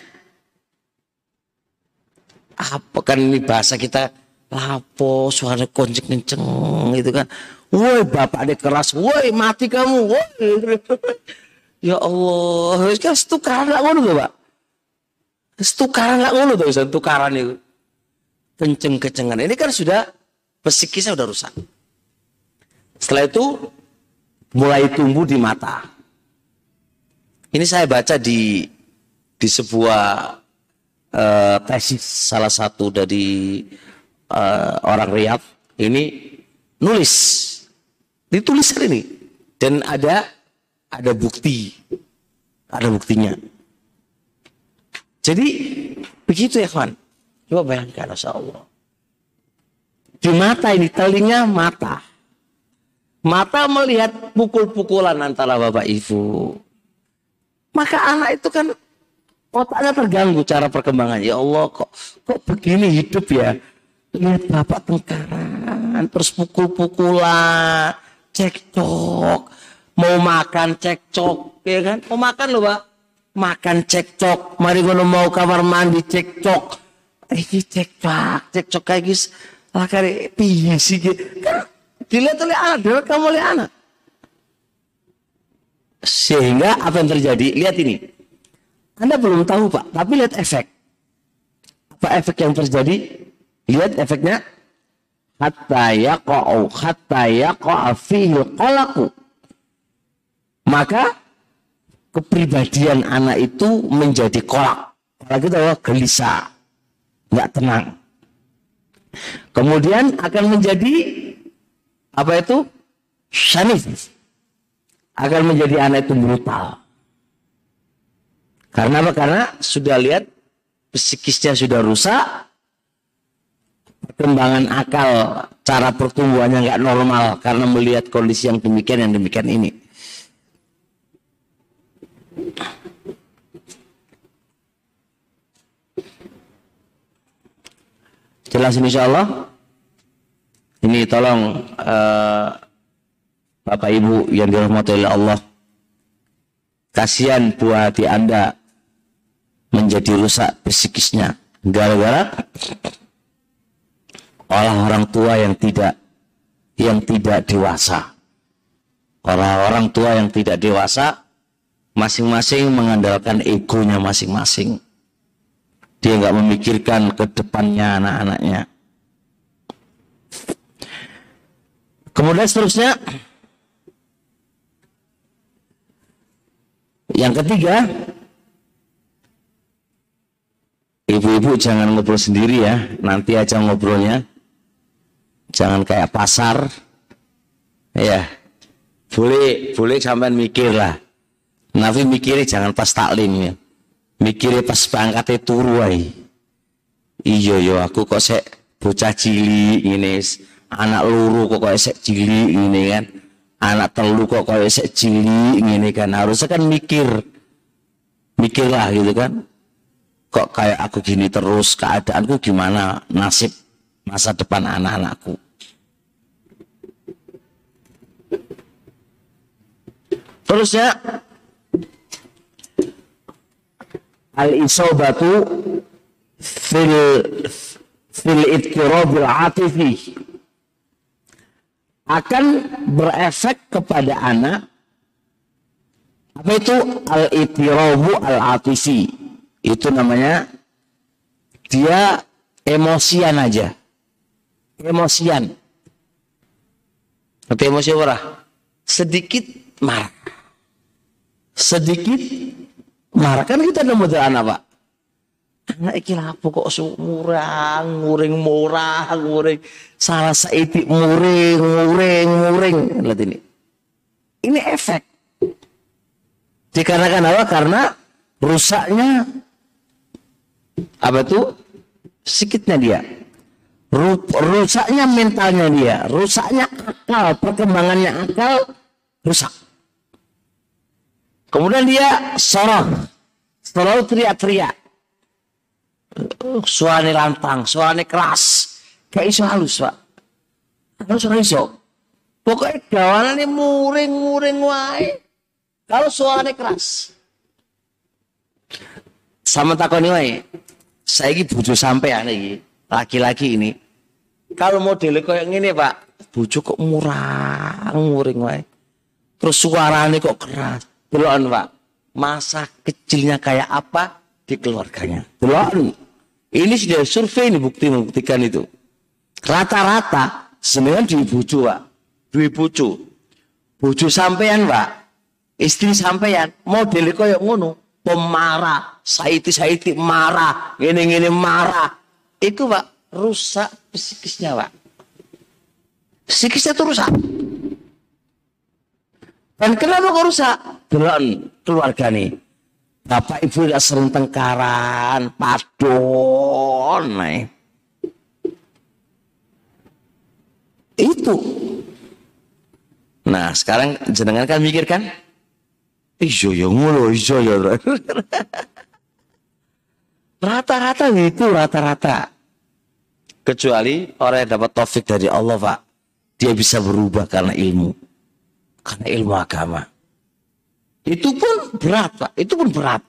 Apa kan ini bahasa kita lapo suara konceng kenceng gitu kan. Woi bapak ada keras, woi mati kamu, woi. ya Allah, kan tukaran lah ngono Pak. Tukaran lah ngono tuh, tukaran itu. Kenceng-kencengan. Ini kan sudah psikisnya sudah rusak. Setelah itu mulai tumbuh di mata. Ini saya baca di di sebuah uh, tesis salah satu dari uh, orang Riyadh ini nulis ditulis ini dan ada ada bukti. Ada buktinya. Jadi begitu ya kawan coba bayangkan Masya Allah. Di mata ini telinga mata. Mata melihat pukul-pukulan antara bapak ibu. Maka anak itu kan otaknya terganggu cara perkembangan. Ya Allah kok kok begini hidup ya. Lihat bapak tengkaran, terus pukul-pukulan, cekcok, mau makan cekcok, ya kan? Mau makan loh pak, makan cekcok. Mari kalau mau kamar mandi cekcok. Eh, ini cekcok, cekcok kayak gis. Lah kare piye sih Kan dilihat oleh anak, dilihat kamu oleh anak. Sehingga apa yang terjadi? Lihat ini. Anda belum tahu Pak, tapi lihat efek. Apa efek yang terjadi? Lihat efeknya. Hatta yaqa'u hatta yaqa'a fihi qalaku. Maka kepribadian anak itu menjadi kolak. Kolak itu adalah gelisah. Nggak tenang. Kemudian akan menjadi apa itu? Shanif akan menjadi anak itu brutal. Karena apa? Karena sudah lihat psikisnya sudah rusak, perkembangan akal, cara pertumbuhannya nggak normal karena melihat kondisi yang demikian yang demikian ini. Jelas insya Allah. Ini tolong uh, Bapak Ibu yang dirahmati oleh Allah. Kasihan buah hati Anda menjadi rusak psikisnya gara-gara olah orang tua yang tidak yang tidak dewasa. Orang-orang tua yang tidak dewasa masing-masing mengandalkan egonya masing-masing. Dia nggak memikirkan ke depannya anak-anaknya. Kemudian seterusnya Yang ketiga, ibu-ibu jangan ngobrol sendiri ya, nanti aja ngobrolnya. Jangan kayak pasar. Ya. Boleh, boleh sampean mikir lah. Nabi mikirnya jangan pas taklim ya. Mikirnya pas pangkatnya turu ay. Iya yo aku kok sek bocah cilik ini anak luru kok kok sek cilik ini kan. Anak telu kok kayak sek cilik ini kan. Harusnya kan mikir. Mikirlah gitu kan. Kok kayak aku gini terus keadaanku gimana? Nasib masa depan anak-anakku. Terus ya al isobatu fil fil itkirabil atifi akan berefek kepada anak apa itu? Al itirabu al atifi itu namanya dia emosian aja. Emosian. Tapi emosi apa sedikit marah. Sedikit marah kan kita ada model anak pak. Anak iki lapo kok murang nguring murah nguring salah saiti muring muring muring lihat ini. Ini efek. Dikarenakan apa? Karena rusaknya apa tuh? Sikitnya dia. Rusaknya mentalnya dia. Rusaknya akal perkembangannya akal rusak kemudian dia sorong selalu teriak-teriak suaranya lantang, suaranya keras. Kayak iso halus, Pak. Halus ora iso. Pokoknya gawanan ini muring-muring wae. Kalau suaranya keras. sama takoni wae. Saiki bojo sampean iki, laki-laki ini. Kalau modelnya kayak gini Pak, bojo kok murah, nguring wae. Terus suaranya kok keras. Delokan Pak, masa kecilnya kayak apa di keluarganya. Delokan. Ini sudah survei ini bukti membuktikan itu. Rata-rata sebenarnya di bojo Pak. Dua bojo. Bojo sampean Pak. Istri sampean modelnya kayak ngono pemarah, saiti-saiti marah, gini-gini marah. Itu Pak, rusak psikisnya Pak. Psikisnya itu rusak. Dan kenapa kok rusak? Delon keluarga nih. Bapak ibu gak sering tengkaran, padon. Nih. Itu. Nah sekarang jenengan kan mikir kan? Ijo ya ngono, ijo ya. Rata-rata itu rata-rata. Kecuali orang yang dapat taufik dari Allah, Pak. Dia bisa berubah karena ilmu. Karena ilmu agama. Itu pun berat, Pak. Itu pun berat.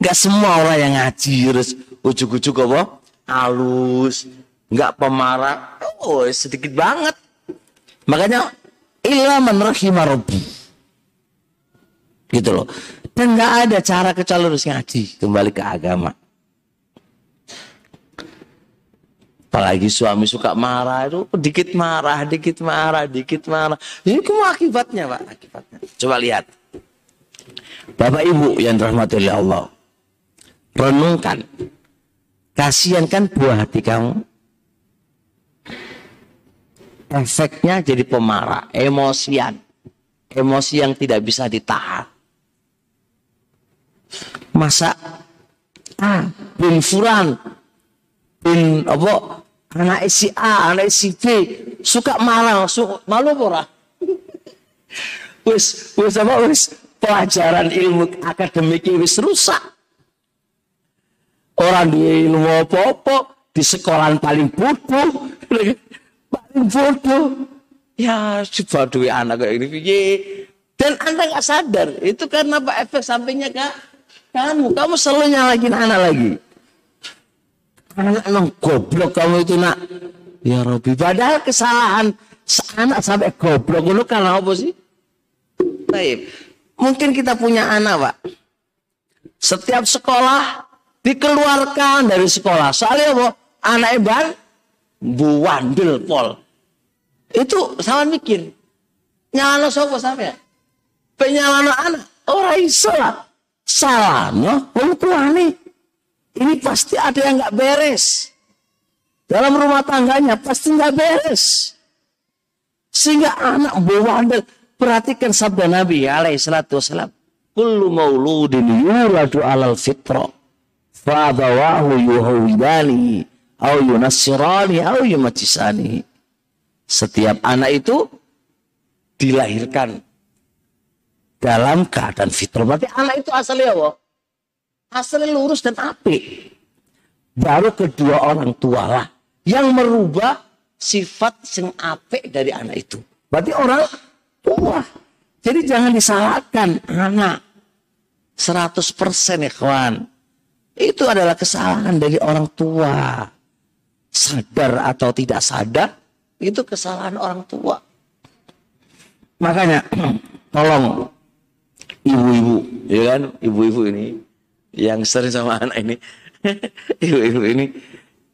Gak semua orang yang ngaji terus ujuk-ujuk apa? Halus, nggak pemarah. Oh, sedikit banget. Makanya ilmu rahimah rabbi gitu loh dan nggak ada cara kecuali harus ngaji kembali ke agama apalagi suami suka marah itu dikit marah dikit marah dikit marah. Ini cuma akibatnya pak? Akibatnya. Coba lihat. Bapak ibu yang dirahmati oleh Allah renungkan. Kasihan kan buah hati kamu. Efeknya jadi pemarah emosian. Emosi yang tidak bisa ditahan. Masa A bin Furan bin apa? Anak si A anak si B. Suka marah suka malu ora? Wis wis apa wis pelajaran ilmu akademik wis rusak. Orang di ilmu apa-apa di sekolah paling bodoh. Paling bodoh. Ya coba duit anak kayak ini dan anda nggak sadar itu karena apa efek sampingnya kak. Kamu, kamu selalu nyalakin anak lagi. Anak emang goblok kamu itu nak. Ya Robi, padahal kesalahan anak sampai goblok itu karena apa sih? Baik. Mungkin kita punya anak, Pak. Setiap sekolah dikeluarkan dari sekolah. Soalnya apa? Anak eban buandel pol. Itu sama mikir. Nyala sopo sampai. Penyalano anak. Orang iso lah salahnya wong tuane. Ini pasti ada yang nggak beres. Dalam rumah tangganya pasti nggak beres. Sehingga anak bewandel. Perhatikan sabda Nabi alaihi salatu wasalam. Kullu mauludin yuladu alal fitra. Fadawahu yuhawidani. Au yunassirani. Au yumatisani. Setiap anak itu dilahirkan dalam keadaan fitrah. Berarti anak itu asalnya apa? Asalnya lurus dan apik. Baru kedua orang tua lah yang merubah sifat sing apik dari anak itu. Berarti orang tua. Jadi jangan disalahkan anak. 100% ya. Itu adalah kesalahan dari orang tua. Sadar atau tidak sadar, itu kesalahan orang tua. Makanya tolong ibu-ibu, ya kan? Ibu-ibu ini yang sering sama anak ini, ibu-ibu ini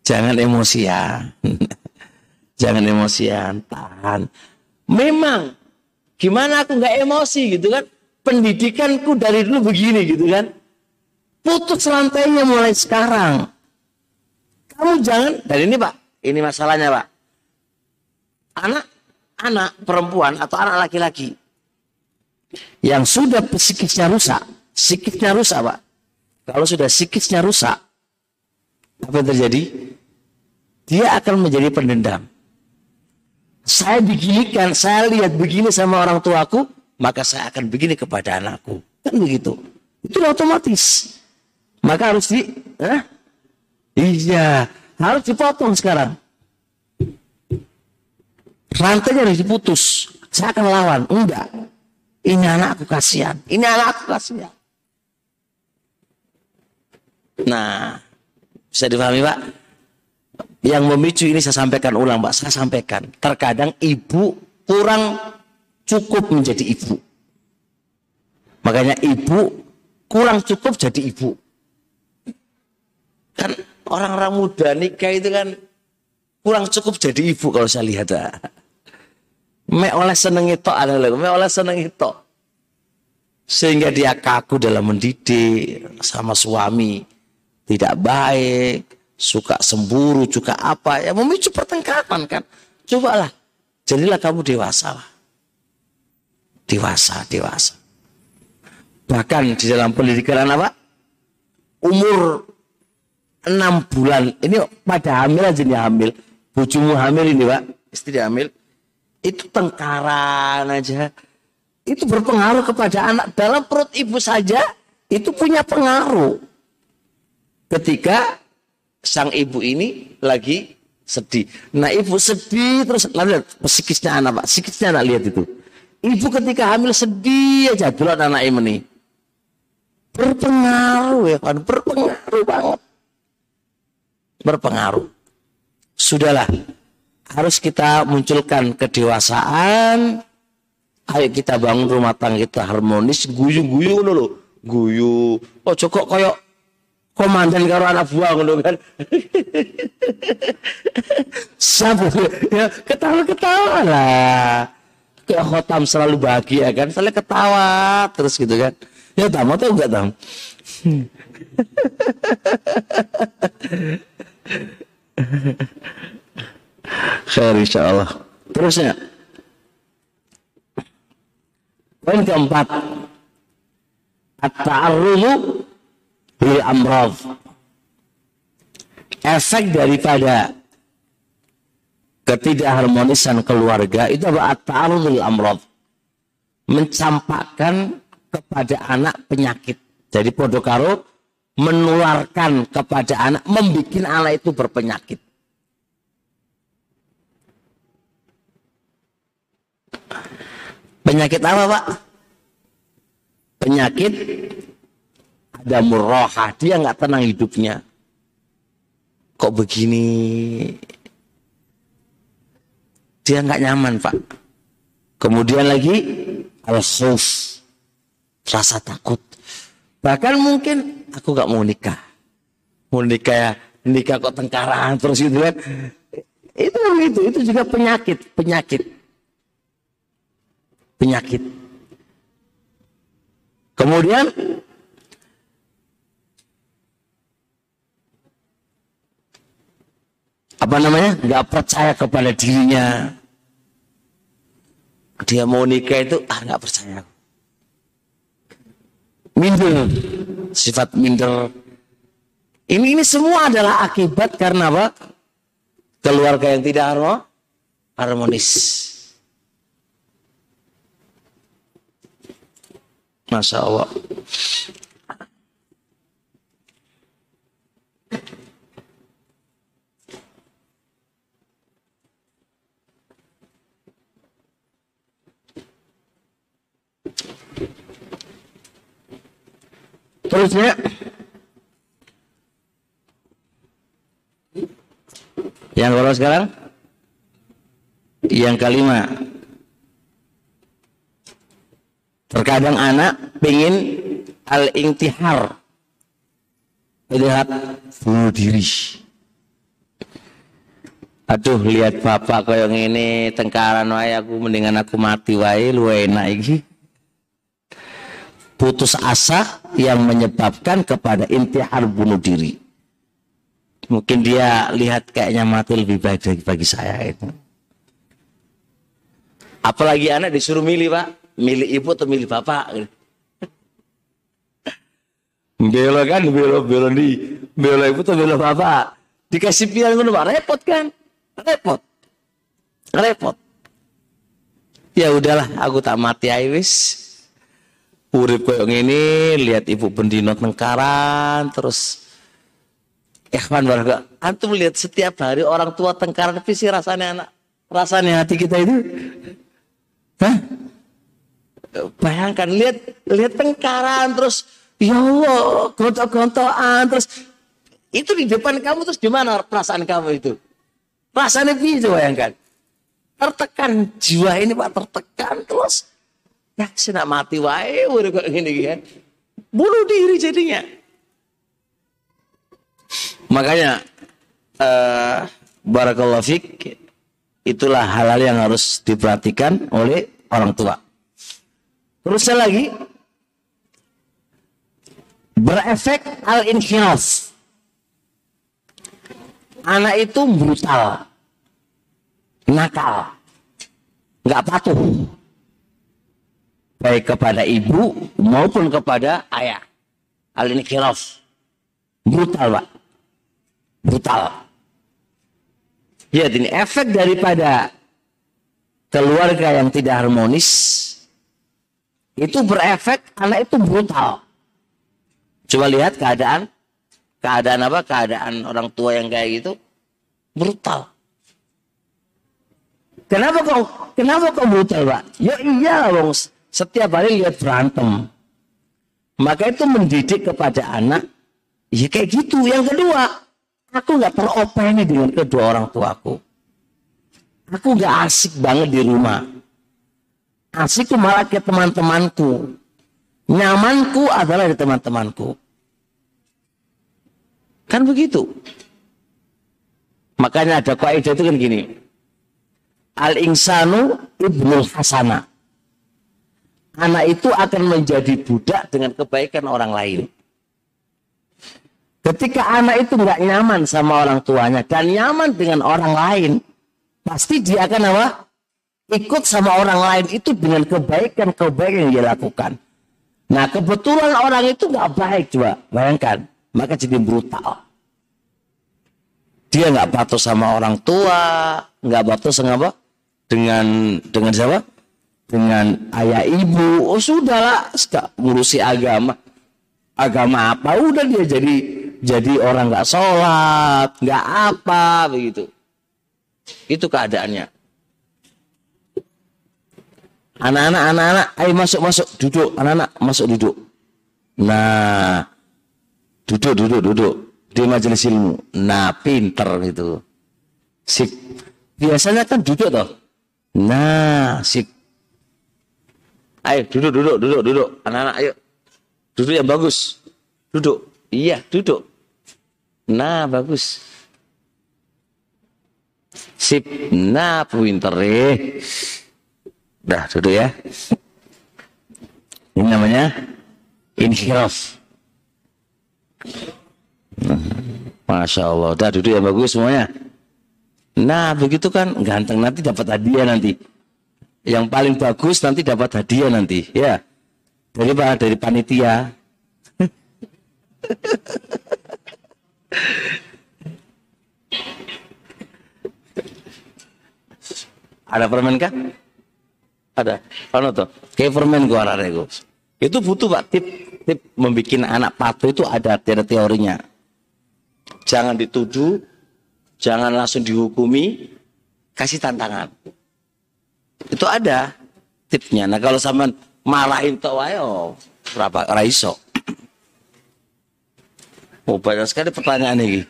jangan emosian, jangan emosian, tahan. Memang gimana aku nggak emosi gitu kan? Pendidikanku dari dulu begini gitu kan? Putus rantainya mulai sekarang. Kamu jangan, dan ini pak, ini masalahnya pak. Anak, anak perempuan atau anak laki-laki yang sudah psikisnya rusak, psikisnya rusak, Pak. Kalau sudah psikisnya rusak, apa yang terjadi? Dia akan menjadi pendendam. Saya beginikan, saya lihat begini sama orang tuaku, maka saya akan begini kepada anakku. Kan begitu. Itu otomatis. Maka harus di, eh? iya, harus dipotong sekarang. Rantainya harus diputus. Saya akan lawan. Enggak. Ini anakku kasihan. Ini anakku kasihan. Nah, bisa dipahami Pak? Yang memicu ini saya sampaikan ulang Pak, saya sampaikan. Terkadang ibu kurang cukup menjadi ibu. Makanya ibu kurang cukup jadi ibu. Kan orang-orang muda nikah itu kan kurang cukup jadi ibu kalau saya lihat. Me oleh seneng itu ada lagi, me oleh seneng itu. Sehingga dia kaku dalam mendidik sama suami. Tidak baik, suka semburu, juga apa. Ya memicu pertengkaran kan. Cobalah, jadilah kamu dewasa lah. Dewasa, dewasa. Bahkan di dalam pendidikan apa? Umur enam bulan. Ini pada hamil aja nih hamil. Bujumu hamil ini pak. Istri hamil. Itu tengkaran aja. Itu berpengaruh kepada anak. Dalam perut ibu saja itu punya pengaruh. Ketika sang ibu ini lagi sedih. Nah ibu sedih terus. Lihat psikisnya anak pak. Psikisnya anak lihat itu. Ibu ketika hamil sedih aja dulu anak ini berpengaruh ya kan? Berpengaruh banget. Berpengaruh. Sudahlah harus kita munculkan kedewasaan. Ayo kita bangun rumah tangga kita harmonis guyu-guyu loh guyu oh cukup koyok komandan karo anak buah ngono kan sabu ya ketawa-ketawa lah kayak khotam selalu bahagia kan selalu ketawa terus gitu kan Ya tamu atau enggak tamu? Khair insya Allah. Terusnya. Poin keempat. At-ta'arrudu bil amrad. Efek daripada ketidakharmonisan keluarga itu bil amrad. Mencampakkan kepada anak penyakit. Jadi podokaro menularkan kepada anak, membuat anak itu berpenyakit. Penyakit apa pak? Penyakit ada murroha, dia nggak tenang hidupnya. Kok begini? Dia nggak nyaman pak. Kemudian lagi al-khuf rasa takut. Bahkan mungkin aku gak mau nikah. Mau nikah ya, nikah kok tengkaran terus gitu kan. Itu itu, itu juga penyakit, penyakit. Penyakit. Kemudian apa namanya nggak percaya kepada dirinya dia mau nikah itu ah nggak percaya minder, sifat minder. Ini ini semua adalah akibat karena apa? Keluarga yang tidak harmonis. Masya Allah. Terusnya yang kalau sekarang? Yang kelima. Terkadang anak ingin al intihar lihat bunuh diri. Aduh lihat bapak yang ini tengkaran wae aku mendingan aku mati wae lu enak iki putus asa yang menyebabkan kepada intihar bunuh diri. Mungkin dia lihat kayaknya mati lebih baik dari bagi saya itu. Apalagi anak disuruh milih pak, milih ibu atau milih bapak. Belo kan, belo belo di, belo ibu atau belo bapak. Dikasih pilihan ngono pak, repot kan, repot, repot. Ya udahlah, aku tak mati Aiwis urip koyo ngene lihat ibu bendino tengkaran terus ikhwan warga antum lihat setiap hari orang tua tengkaran tapi sih rasanya anak rasanya hati kita itu Hah? bayangkan lihat lihat tengkaran terus Ya Allah, gontok-gontokan terus itu di depan kamu terus gimana perasaan kamu itu? Rasanya bisa bayangkan. Tertekan jiwa ini Pak tertekan terus ya saya mati wae udah kok gini kan. Bunuh diri jadinya. Makanya uh, barakallahu fik itulah hal-hal yang harus diperhatikan oleh orang tua. Terusnya lagi berefek al-inhiraf. Anak itu brutal, nakal, nggak patuh, baik kepada ibu maupun kepada ayah. Al-inhiraf, brutal pak, brutal. Ya, ini efek daripada keluarga yang tidak harmonis itu berefek anak itu brutal Coba lihat keadaan keadaan apa? Keadaan orang tua yang kayak gitu brutal. Kenapa kau kenapa kau brutal, Pak? Ya iya, Bang. Setiap hari lihat berantem. Maka itu mendidik kepada anak ya kayak gitu. Yang kedua, aku nggak ini dengan kedua orang tuaku. Aku nggak asik banget di rumah. Asikku malah ke teman-temanku. Nyamanku adalah di teman-temanku. Kan begitu. Makanya ada kaidah itu kan gini. Al insanu ibnul hasana. Anak itu akan menjadi budak dengan kebaikan orang lain. Ketika anak itu nggak nyaman sama orang tuanya dan nyaman dengan orang lain, pasti dia akan apa? Ikut sama orang lain itu dengan kebaikan-kebaikan yang dia lakukan. Nah kebetulan orang itu nggak baik coba bayangkan, maka jadi brutal. Dia nggak patuh sama orang tua, nggak patuh sama apa? Dengan dengan siapa? Dengan ayah ibu. Oh sudahlah, ngurusi agama. Agama apa? Udah dia jadi jadi orang nggak sholat, nggak apa begitu. Itu keadaannya. Anak-anak, anak-anak, ayo masuk, masuk, duduk. Anak-anak, masuk, duduk. Nah, duduk, duduk, duduk. Di majelis ilmu. Nah, pinter itu. Sip. Biasanya kan duduk toh. Nah, sip. Ayo, duduk, duduk, duduk, duduk. Anak-anak, ayo. Duduk yang bagus. Duduk. Iya, duduk. Nah, bagus. Sip. Nah, pinter eh. Dah duduk ya. Ini namanya inhiraf. Masya Allah. Dah duduk yang bagus semuanya. Nah begitu kan ganteng nanti dapat hadiah nanti. Yang paling bagus nanti dapat hadiah nanti. Ya. Dari dari panitia. Ada permen kah? Ada. Ano tuh? Kayak permen gua gue. Itu butuh pak tip tip membuat anak patuh itu ada ada teorinya. Jangan dituduh, jangan langsung dihukumi, kasih tantangan. Itu ada tipnya. Nah kalau sama marahin tuh ayo berapa raiso. Oh banyak sekali pertanyaan ini.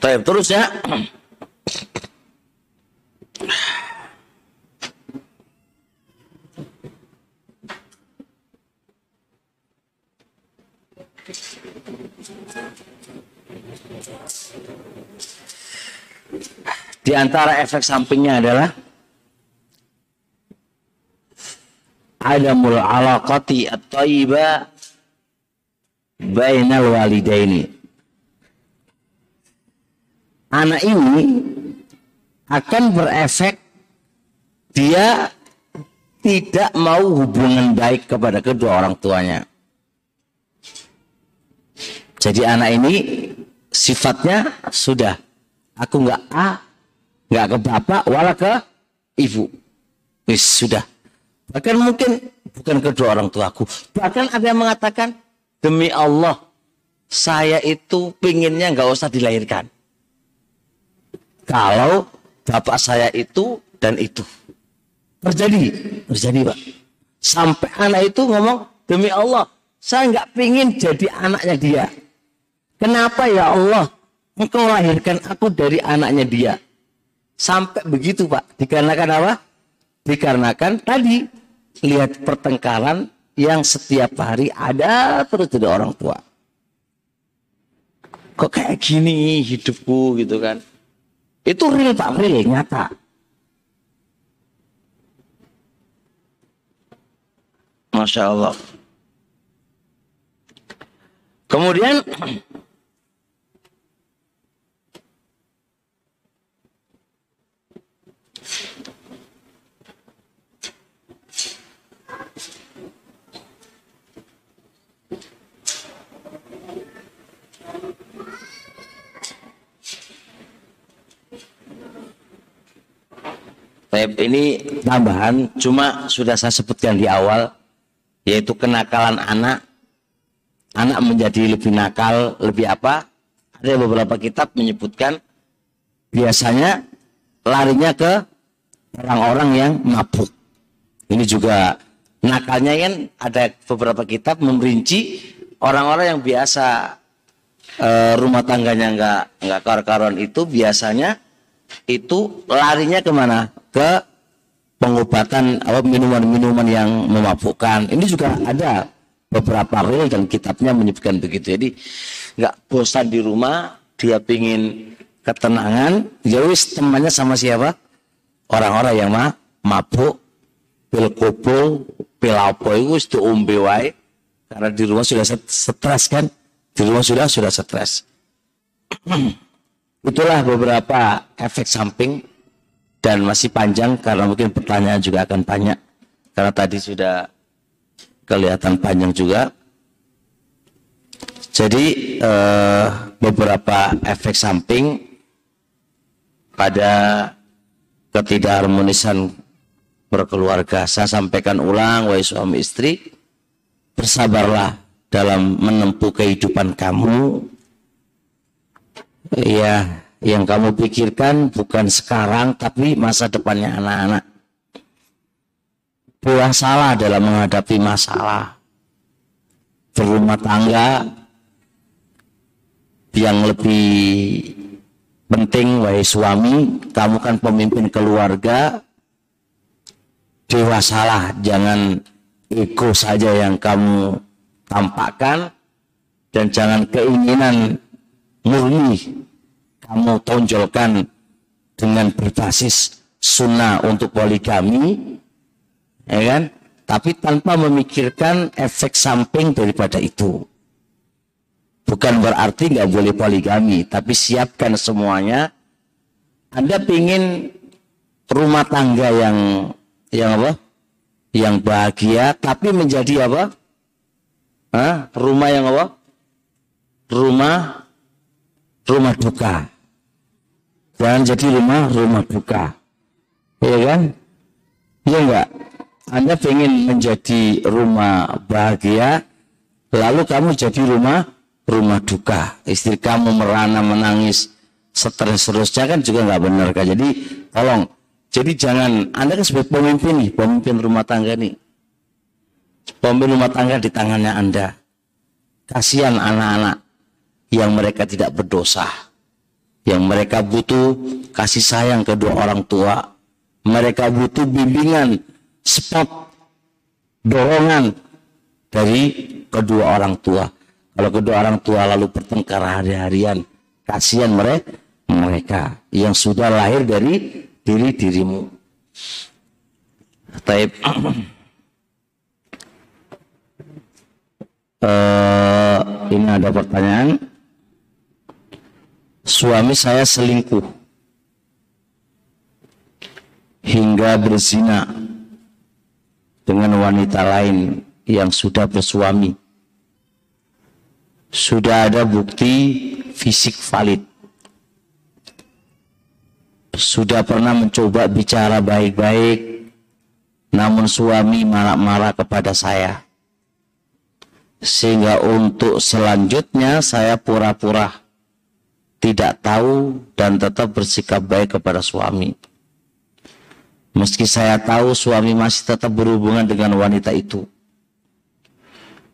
Baik, terus ya. Di antara efek sampingnya adalah adamul alaqati at-thayyibah bainal walidaini anak ini akan berefek dia tidak mau hubungan baik kepada kedua orang tuanya. Jadi anak ini sifatnya sudah aku nggak a nggak ke bapak wala ke ibu. Wis sudah. Bahkan mungkin bukan kedua orang tuaku. Bahkan ada yang mengatakan, demi Allah, saya itu pinginnya nggak usah dilahirkan. Kalau bapak saya itu dan itu. Terjadi, terjadi Pak. Sampai anak itu ngomong, demi Allah, saya nggak pingin jadi anaknya dia. Kenapa ya Allah, engkau lahirkan aku dari anaknya dia. Sampai begitu Pak. Dikarenakan apa? Dikarenakan tadi, lihat pertengkaran yang setiap hari ada terus dari orang tua. Kok kayak gini hidupku gitu kan. Itu real Pak, real, nyata. Masya Allah. Kemudian ini tambahan, cuma sudah saya sebutkan di awal, yaitu kenakalan anak. Anak menjadi lebih nakal, lebih apa? Ada beberapa kitab menyebutkan biasanya larinya ke orang-orang yang mabuk. Ini juga nakalnya kan ada beberapa kitab memerinci orang-orang yang biasa e, rumah tangganya nggak nggak kar-karuan itu biasanya itu larinya ke mana? Ke pengobatan apa minuman-minuman yang memabukkan. Ini juga ada beberapa real dan kitabnya menyebutkan begitu. Jadi nggak bosan di rumah, dia pingin ketenangan, ya wis temannya sama siapa? Orang-orang yang mah mabuk, pil kopul, pil apa itu wis diombe wae. Karena di rumah sudah stres kan? Di rumah sudah sudah stres. Itulah beberapa efek samping dan masih panjang karena mungkin pertanyaan juga akan banyak karena tadi sudah kelihatan panjang juga. Jadi eh, beberapa efek samping pada ketidakharmonisan berkeluarga. Saya sampaikan ulang, wahai suami istri, bersabarlah dalam menempuh kehidupan kamu. Ya, yang kamu pikirkan bukan sekarang tapi masa depannya anak-anak. salah dalam menghadapi masalah. Berumah tangga yang lebih penting wahai suami, kamu kan pemimpin keluarga. Dewasalah, jangan ego saja yang kamu tampakkan dan jangan keinginan murni kamu tonjolkan dengan berbasis sunnah untuk poligami, ya kan? Tapi tanpa memikirkan efek samping daripada itu. Bukan berarti nggak boleh poligami, tapi siapkan semuanya. Anda ingin rumah tangga yang yang apa? Yang bahagia, tapi menjadi apa? Hah? Rumah yang apa? Rumah rumah duka. Jangan jadi rumah rumah duka. Ya kan? Ya enggak? Anda ingin menjadi rumah bahagia, lalu kamu jadi rumah rumah duka. Istri kamu merana menangis, stres terusnya kan juga nggak benar kan. Jadi tolong, jadi jangan Anda kan sebagai pemimpin nih, pemimpin rumah tangga nih. Pemimpin rumah tangga di tangannya Anda. Kasihan anak-anak yang mereka tidak berdosa yang mereka butuh kasih sayang kedua orang tua. Mereka butuh bimbingan, spot, dorongan dari kedua orang tua. Kalau kedua orang tua lalu bertengkar hari-harian, kasihan mereka, mereka yang sudah lahir dari diri dirimu. Taib. uh, ini ada pertanyaan suami saya selingkuh hingga berzina dengan wanita lain yang sudah bersuami. Sudah ada bukti fisik valid. Sudah pernah mencoba bicara baik-baik, namun suami marah-marah kepada saya. Sehingga untuk selanjutnya saya pura-pura tidak tahu dan tetap bersikap baik kepada suami. Meski saya tahu suami masih tetap berhubungan dengan wanita itu.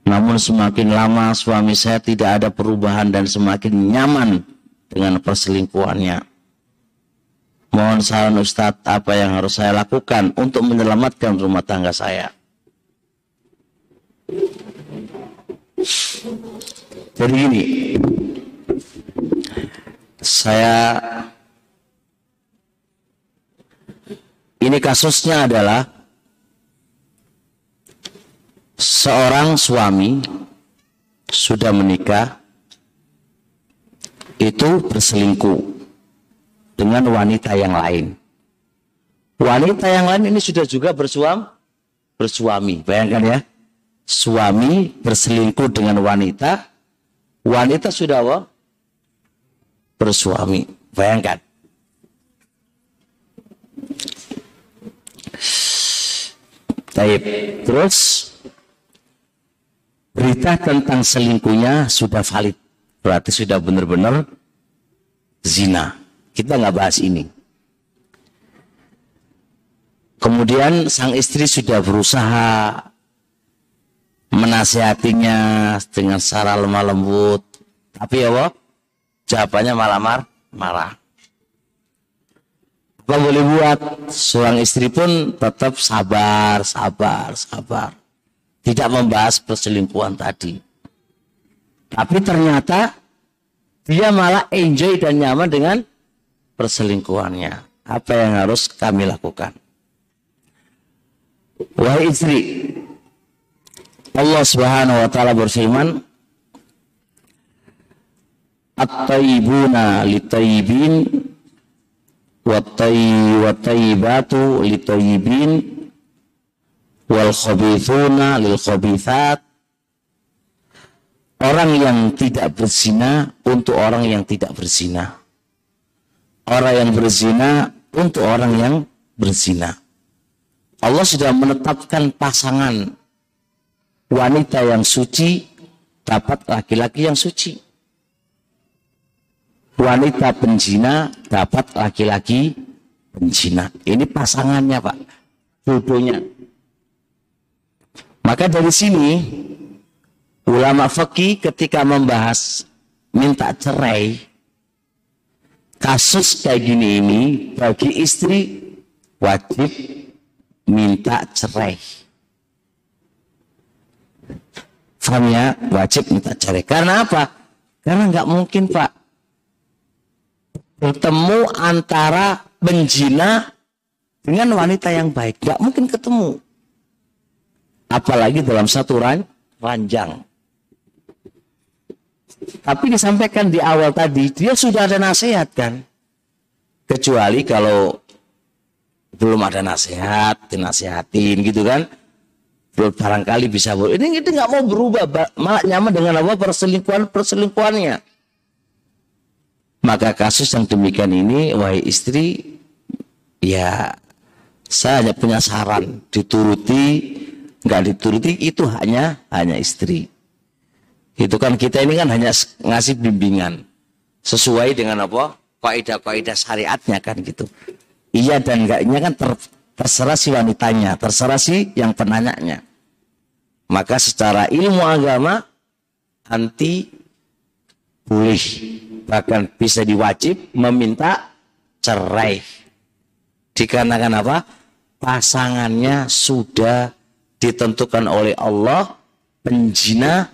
Namun semakin lama suami saya tidak ada perubahan dan semakin nyaman dengan perselingkuhannya. Mohon saran Ustadz apa yang harus saya lakukan untuk menyelamatkan rumah tangga saya. Jadi ini, saya ini kasusnya adalah seorang suami sudah menikah itu berselingkuh dengan wanita yang lain. Wanita yang lain ini sudah juga bersuami, bersuami. Bayangkan ya, suami berselingkuh dengan wanita, wanita sudah? Bersuami. Bayangkan. Taib. Terus berita tentang selingkuhnya sudah valid. Berarti sudah benar-benar zina. Kita nggak bahas ini. Kemudian sang istri sudah berusaha menasihatinya dengan cara lemah lembut. Tapi ya Allah, Jawabannya malah mar marah. Apa boleh buat? Seorang istri pun tetap sabar, sabar, sabar. Tidak membahas perselingkuhan tadi. Tapi ternyata dia malah enjoy dan nyaman dengan perselingkuhannya. Apa yang harus kami lakukan? Wahai istri, Allah Subhanahu wa taala berfirman, at-tayyibuna litayyibin wat-tayyibatu litayyibin wal khabithuna lil khabithat orang yang tidak berzina untuk orang yang tidak berzina. Orang yang berzina untuk orang yang berzina. Allah sudah menetapkan pasangan wanita yang suci dapat laki-laki yang suci wanita penjina dapat laki-laki penjina. Ini pasangannya Pak, jodohnya. Maka dari sini ulama fakih ketika membahas minta cerai kasus kayak gini ini bagi istri wajib minta cerai. Faham ya? Wajib minta cerai. Karena apa? Karena nggak mungkin Pak bertemu antara penjina dengan wanita yang baik. Gak mungkin ketemu. Apalagi dalam satu ran ranjang. Tapi disampaikan di awal tadi, dia sudah ada nasihat kan. Kecuali kalau belum ada nasihat, dinasihatin gitu kan. Belum barangkali bisa. Ini, ini nggak mau berubah, malah nyaman dengan apa perselingkuhan perselingkuhannya. Maka kasus yang demikian ini, wahai istri, ya saya hanya punya saran, dituruti, nggak dituruti itu hanya hanya istri. Itu kan kita ini kan hanya ngasih bimbingan sesuai dengan apa kaidah-kaidah syariatnya kan gitu. Iya dan enggaknya kan ter, terserah si wanitanya, terserah si yang penanyanya. Maka secara ilmu agama anti boleh bahkan bisa diwajib meminta cerai. Dikarenakan apa? Pasangannya sudah ditentukan oleh Allah penjina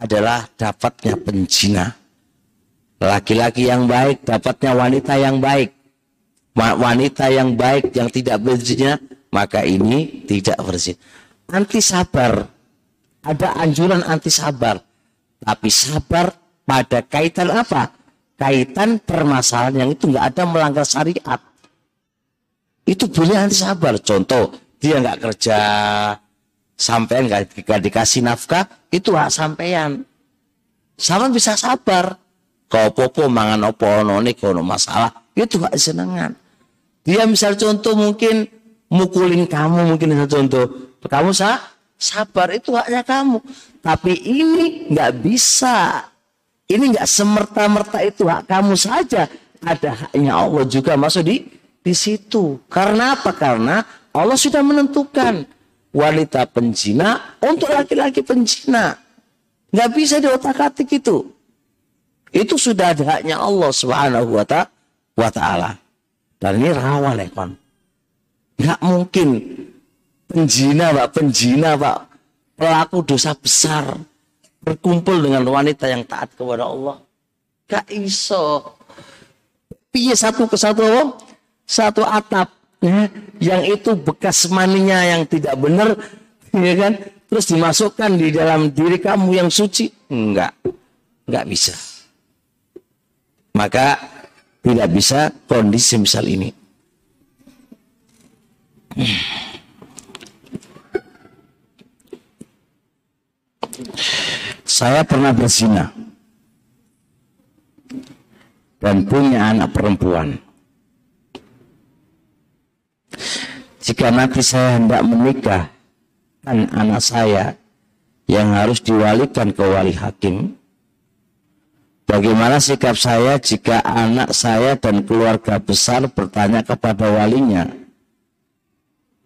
adalah dapatnya penjina. Laki-laki yang baik dapatnya wanita yang baik. Wanita yang baik yang tidak berzina maka ini tidak berzina. Anti sabar. Ada anjuran anti sabar. Tapi sabar pada kaitan apa kaitan permasalahan yang itu nggak ada melanggar syariat. Itu boleh nanti sabar. Contoh, dia nggak kerja, sampean nggak dikasih nafkah, itu hak sampean. Sama bisa sabar. Kau popo mangan opo noni kono masalah, itu hak senengan. Dia misal contoh mungkin mukulin kamu mungkin satu contoh. Kamu sah, sabar itu haknya kamu. Tapi ini nggak bisa. Ini nggak semerta-merta itu hak kamu saja. Ada haknya Allah juga masuk di di situ. Karena apa? Karena Allah sudah menentukan wanita penjina untuk laki-laki penjina. Nggak bisa diotak-atik itu. Itu sudah ada haknya Allah Subhanahu wa taala. Dan ini rawan ya, kon. Nggak mungkin penjina, Pak, penjina, Pak, pelaku dosa besar berkumpul dengan wanita yang taat kepada Allah. Gak iso. Piye satu ke satu satu atap ya, yang itu bekas maninya yang tidak benar ya kan? Terus dimasukkan di dalam diri kamu yang suci? Enggak. Enggak bisa. Maka tidak bisa kondisi misal ini saya pernah berzina dan punya anak perempuan jika nanti saya hendak menikah kan anak saya yang harus diwalikan ke wali hakim Bagaimana sikap saya jika anak saya dan keluarga besar bertanya kepada walinya?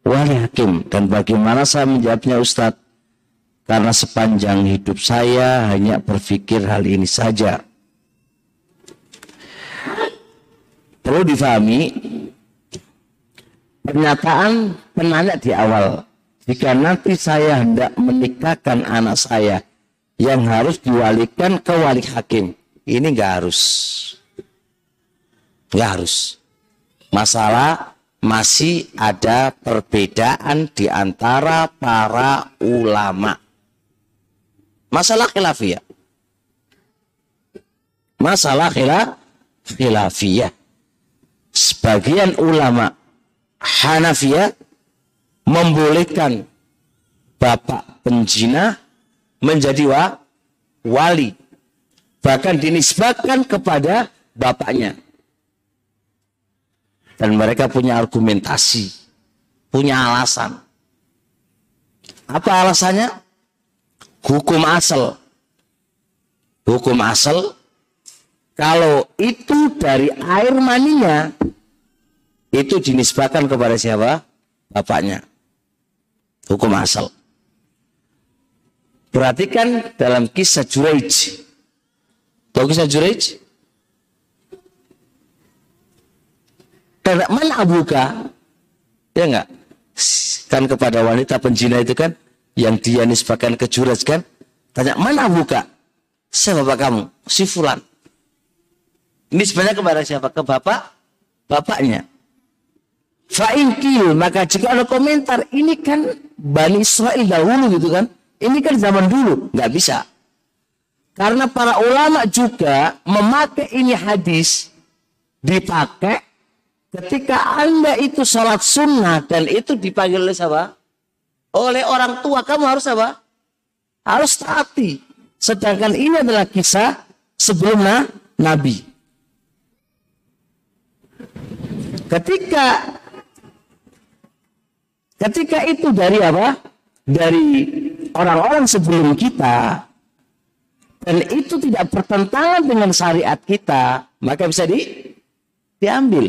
Wali hakim. Dan bagaimana saya menjawabnya Ustadz? Karena sepanjang hidup saya hanya berpikir hal ini saja. Perlu difahami, pernyataan penanya di awal jika nanti saya hendak menikahkan anak saya yang harus diwalikan ke wali hakim. Ini nggak harus. Nggak harus. Masalah masih ada perbedaan di antara para ulama. Masalah khilafiyah. Masalah khilafiyah. Sebagian ulama Hanafiyah membolehkan bapak penjina menjadi wa, wali bahkan dinisbatkan kepada bapaknya dan mereka punya argumentasi punya alasan apa alasannya hukum asal hukum asal kalau itu dari air maninya itu dinisbatkan kepada siapa bapaknya hukum asal. Perhatikan dalam kisah Juraij. Tahu kisah Juraij? Karena mana abuka? Ya enggak? Kan kepada wanita penjina itu kan yang dia nisbahkan ke Juraij kan? Tanya, mana abuka? Siapa bapak kamu? Si Fulan. Nisbahnya kepada siapa? Ke bapak? Bapaknya. Fa'inkil, maka jika ada komentar, ini kan Bani Israel dahulu gitu kan. Ini kan zaman dulu, nggak bisa. Karena para ulama juga memakai ini hadis dipakai ketika anda itu sholat sunnah dan itu dipanggil oleh siapa? Oleh orang tua kamu harus apa? Harus taati. Sedangkan ini adalah kisah sebelum Nabi. Ketika Ketika itu dari apa? Dari orang-orang sebelum kita dan itu tidak bertentangan dengan syariat kita, maka bisa di diambil.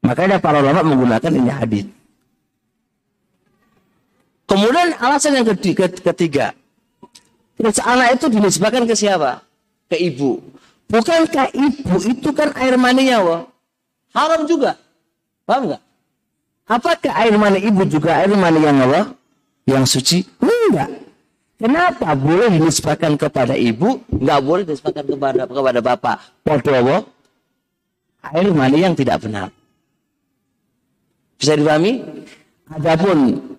Makanya para ulama menggunakan ini hadis. Kemudian alasan yang ketiga, anak itu dinisbahkan ke siapa? Ke ibu. Bukankah ibu itu kan air maninya, wah? Haram juga. Paham nggak? Apakah air mani ibu juga air mani yang apa? Yang suci? Enggak. Kenapa boleh dinisbahkan kepada ibu, enggak boleh dinisbahkan kepada kepada bapak? Podo Air mani yang tidak benar. Bisa dipahami? Adapun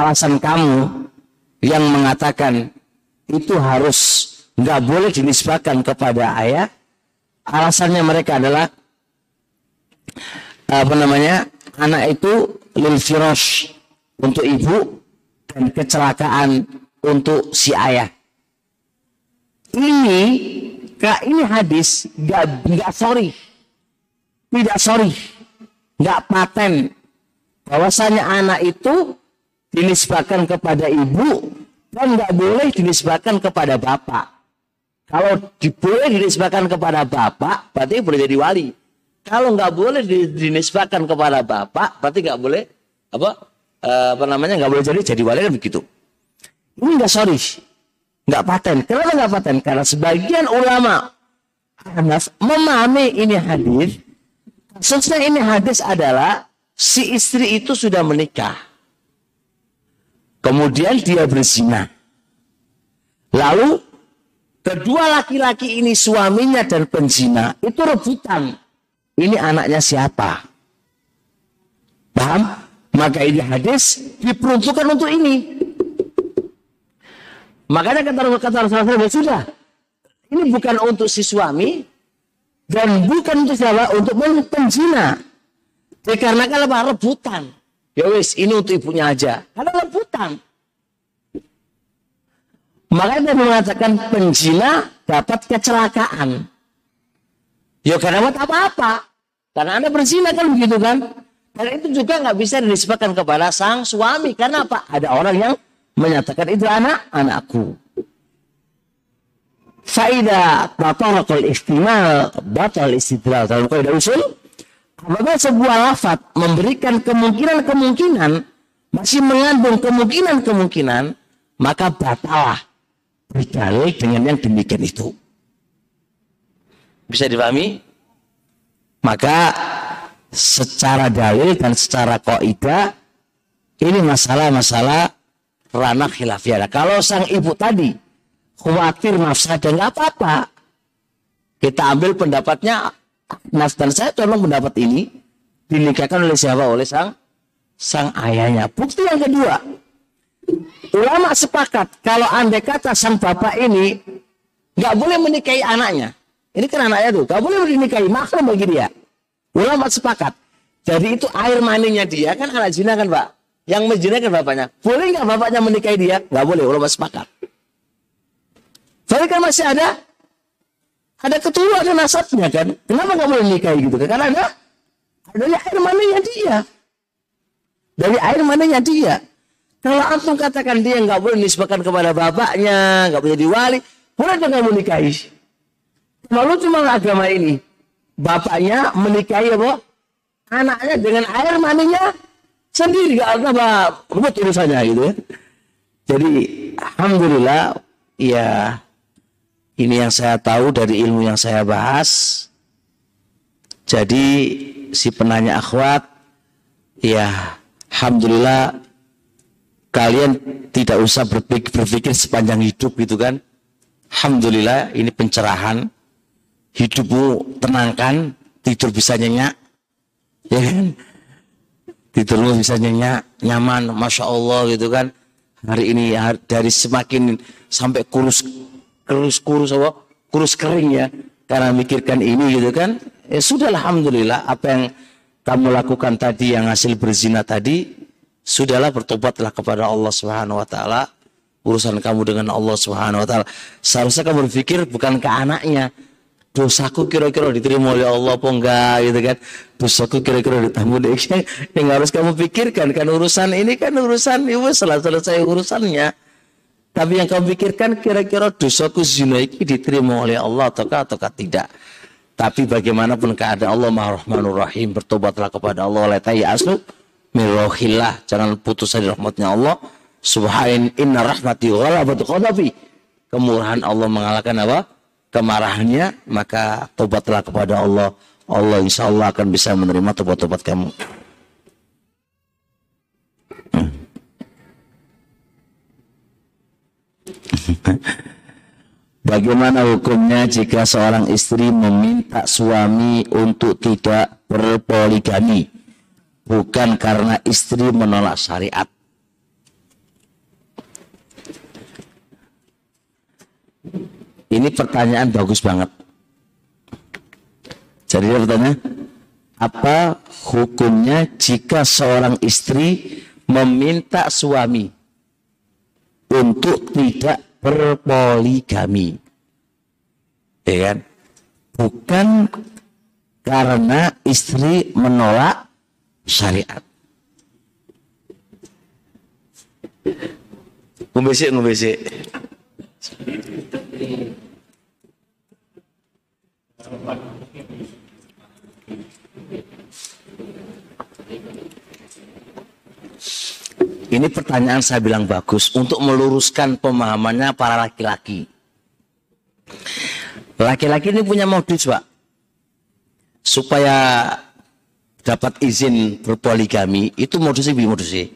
alasan kamu yang mengatakan itu harus nggak boleh dinisbahkan kepada ayah, alasannya mereka adalah apa namanya anak itu lil firosh untuk ibu dan kecelakaan untuk si ayah. Ini kak ini hadis nggak nggak sorry, tidak sorry, nggak paten. bahwasanya anak itu dinisbahkan kepada ibu dan nggak boleh dinisbahkan kepada bapak. Kalau boleh dinisbahkan kepada bapak, berarti boleh jadi wali. Kalau nggak boleh dinisbahkan kepada bapak, berarti nggak boleh apa eh, apa namanya nggak boleh jadi jadi wali kan begitu. Ini nggak sorry, nggak paten. Kenapa nggak paten? Karena sebagian ulama Anas memahami ini hadis. Sebenarnya ini hadis adalah si istri itu sudah menikah. Kemudian dia berzina. Lalu kedua laki-laki ini suaminya dan penzina itu rebutan. Ini anaknya siapa? Paham? Maka ini hadis diperuntukkan untuk ini. Makanya kata kata Rasulullah sudah. Ini bukan untuk si suami dan bukan untuk siapa? Untuk penzina. Dikarenakan apa? Rebutan. Ya wis, ini untuk ibunya aja. Karena rebutan. Makanya dia mengatakan penzina dapat kecelakaan. Ya karena buat apa-apa. Karena Anda berzina kan begitu kan. Dan itu juga nggak bisa dinisbahkan kepada sang suami. Karena apa? Ada orang yang menyatakan itu anak anakku. Faida batalakul istimal batal istidlal dalam kaidah usul apabila sebuah lafat memberikan kemungkinan-kemungkinan masih mengandung kemungkinan-kemungkinan maka batalah berdalil dengan yang demikian itu. Bisa dipahami? Maka secara dalil dan secara kaidah ini masalah-masalah ranah khilafiyah. Kalau sang ibu tadi khawatir dan nggak apa-apa. Kita ambil pendapatnya Nas dan saya tolong pendapat ini dinikahkan oleh siapa? Oleh sang sang ayahnya. Bukti yang kedua, Ulama sepakat kalau andai kata sang bapak ini nggak boleh menikahi anaknya. Ini kan anaknya tuh, nggak boleh menikahi maklum bagi dia. Ulama sepakat. Jadi itu air maninya dia kan anak zina kan pak. Yang menjinakan bapaknya. Boleh nggak bapaknya menikahi dia? Nggak boleh. Ulama sepakat. Tapi kan masih ada ada ketua ada nasabnya kan. Kenapa nggak boleh nikahi gitu kan? Karena ada dari air maninya dia. Dari air maninya dia. Kalau antum katakan dia nggak boleh nisbahkan kepada bapaknya, nggak boleh diwali, boleh dia nggak menikahi. Lalu cuma agama ini, bapaknya menikahi apa? Anaknya dengan air maninya sendiri, nggak apa ribut urusannya gitu ya. Jadi, alhamdulillah, ya ini yang saya tahu dari ilmu yang saya bahas. Jadi si penanya akhwat, ya alhamdulillah kalian tidak usah berpikir, berpikir sepanjang hidup gitu kan. Alhamdulillah ini pencerahan. Hidupmu tenangkan, tidur bisa nyenyak. Ya kan? Tidurmu bisa nyenyak, nyaman, Masya Allah gitu kan. Hari ini dari semakin sampai kurus kurus kurus apa? Kurus kering ya. Karena mikirkan ini gitu kan. Ya sudah Alhamdulillah apa yang kamu lakukan tadi yang hasil berzina tadi sudahlah bertobatlah kepada Allah Subhanahu wa taala. Urusan kamu dengan Allah Subhanahu wa taala. Seharusnya kamu berpikir bukan ke anaknya. Dosaku kira-kira diterima oleh Allah apa enggak gitu kan. Dosaku kira-kira ditamu yang harus kamu pikirkan kan urusan ini kan urusan itu setelah selesai urusannya. Tapi yang kamu pikirkan kira-kira dosaku zina ini diterima oleh Allah ataukah ataukah tidak. Tapi bagaimanapun keadaan Allah Maha Rahmanur Rahim bertobatlah kepada Allah oleh tayi aslu mirohillah jangan putus dari rahmatnya Allah. Subhain inna rahmati ghalabatu ghadabi kemurahan Allah mengalahkan apa? Kemarahannya maka tobatlah kepada Allah. Allah insya Allah akan bisa menerima tobat-tobat kamu Bagaimana hukumnya jika seorang istri meminta suami untuk tidak berpoligami? bukan karena istri menolak syariat. Ini pertanyaan bagus banget. Jadi pertanyaan, apa hukumnya jika seorang istri meminta suami untuk tidak berpoligami. Ya kan? Bukan karena istri menolak syariat. Ngumbesik, ngumbesik. Thank you. Ini pertanyaan saya bilang bagus untuk meluruskan pemahamannya para laki-laki. Laki-laki ini punya modus, Pak. Supaya dapat izin berpoligami, itu modusnya bi modusnya.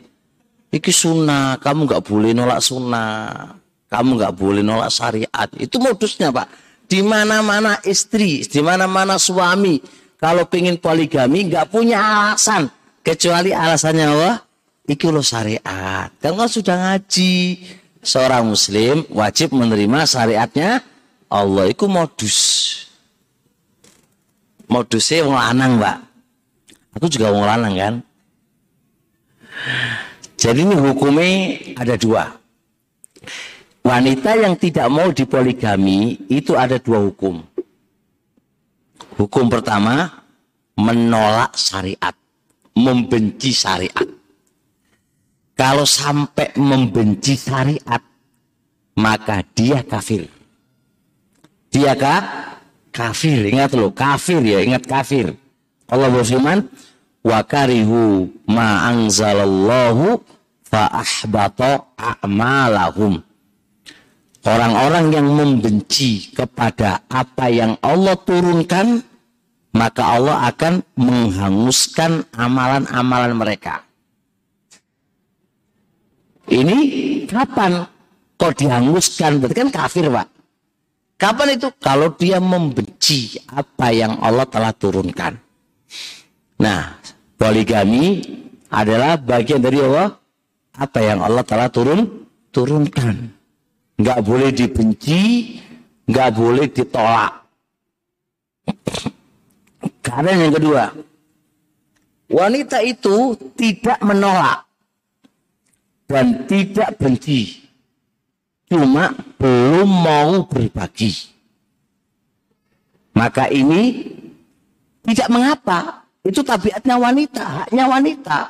Iki sunnah, kamu nggak boleh nolak sunnah. Kamu nggak boleh nolak syariat. Itu modusnya, Pak. Di mana-mana istri, di mana-mana suami, kalau pengen poligami nggak punya alasan kecuali alasannya apa? Iki lo syariat. Kan kau sudah ngaji. Seorang muslim wajib menerima syariatnya Allah itu modus. Modusnya wong lanang, Pak. Aku juga wong lanang kan. Jadi ini hukumnya ada dua. Wanita yang tidak mau dipoligami itu ada dua hukum. Hukum pertama menolak syariat, membenci syariat. Kalau sampai membenci syariat, maka dia kafir. Dia kah? Kafir. Ingat loh, kafir ya, ingat kafir. Allah berfirman, "Wa karihu ma anzalallahu fa ahbata a'malahum." Orang-orang yang membenci kepada apa yang Allah turunkan, maka Allah akan menghanguskan amalan-amalan mereka. Ini kapan kok dihanguskan? Berarti kan kafir, Pak. Kapan itu? Kalau dia membenci apa yang Allah telah turunkan. Nah, poligami adalah bagian dari Allah apa yang Allah telah turun turunkan. Nggak boleh dibenci, nggak boleh ditolak. Karena yang kedua, wanita itu tidak menolak dan tidak benci. Cuma belum mau berbagi. Maka ini tidak mengapa. Itu tabiatnya wanita, haknya wanita.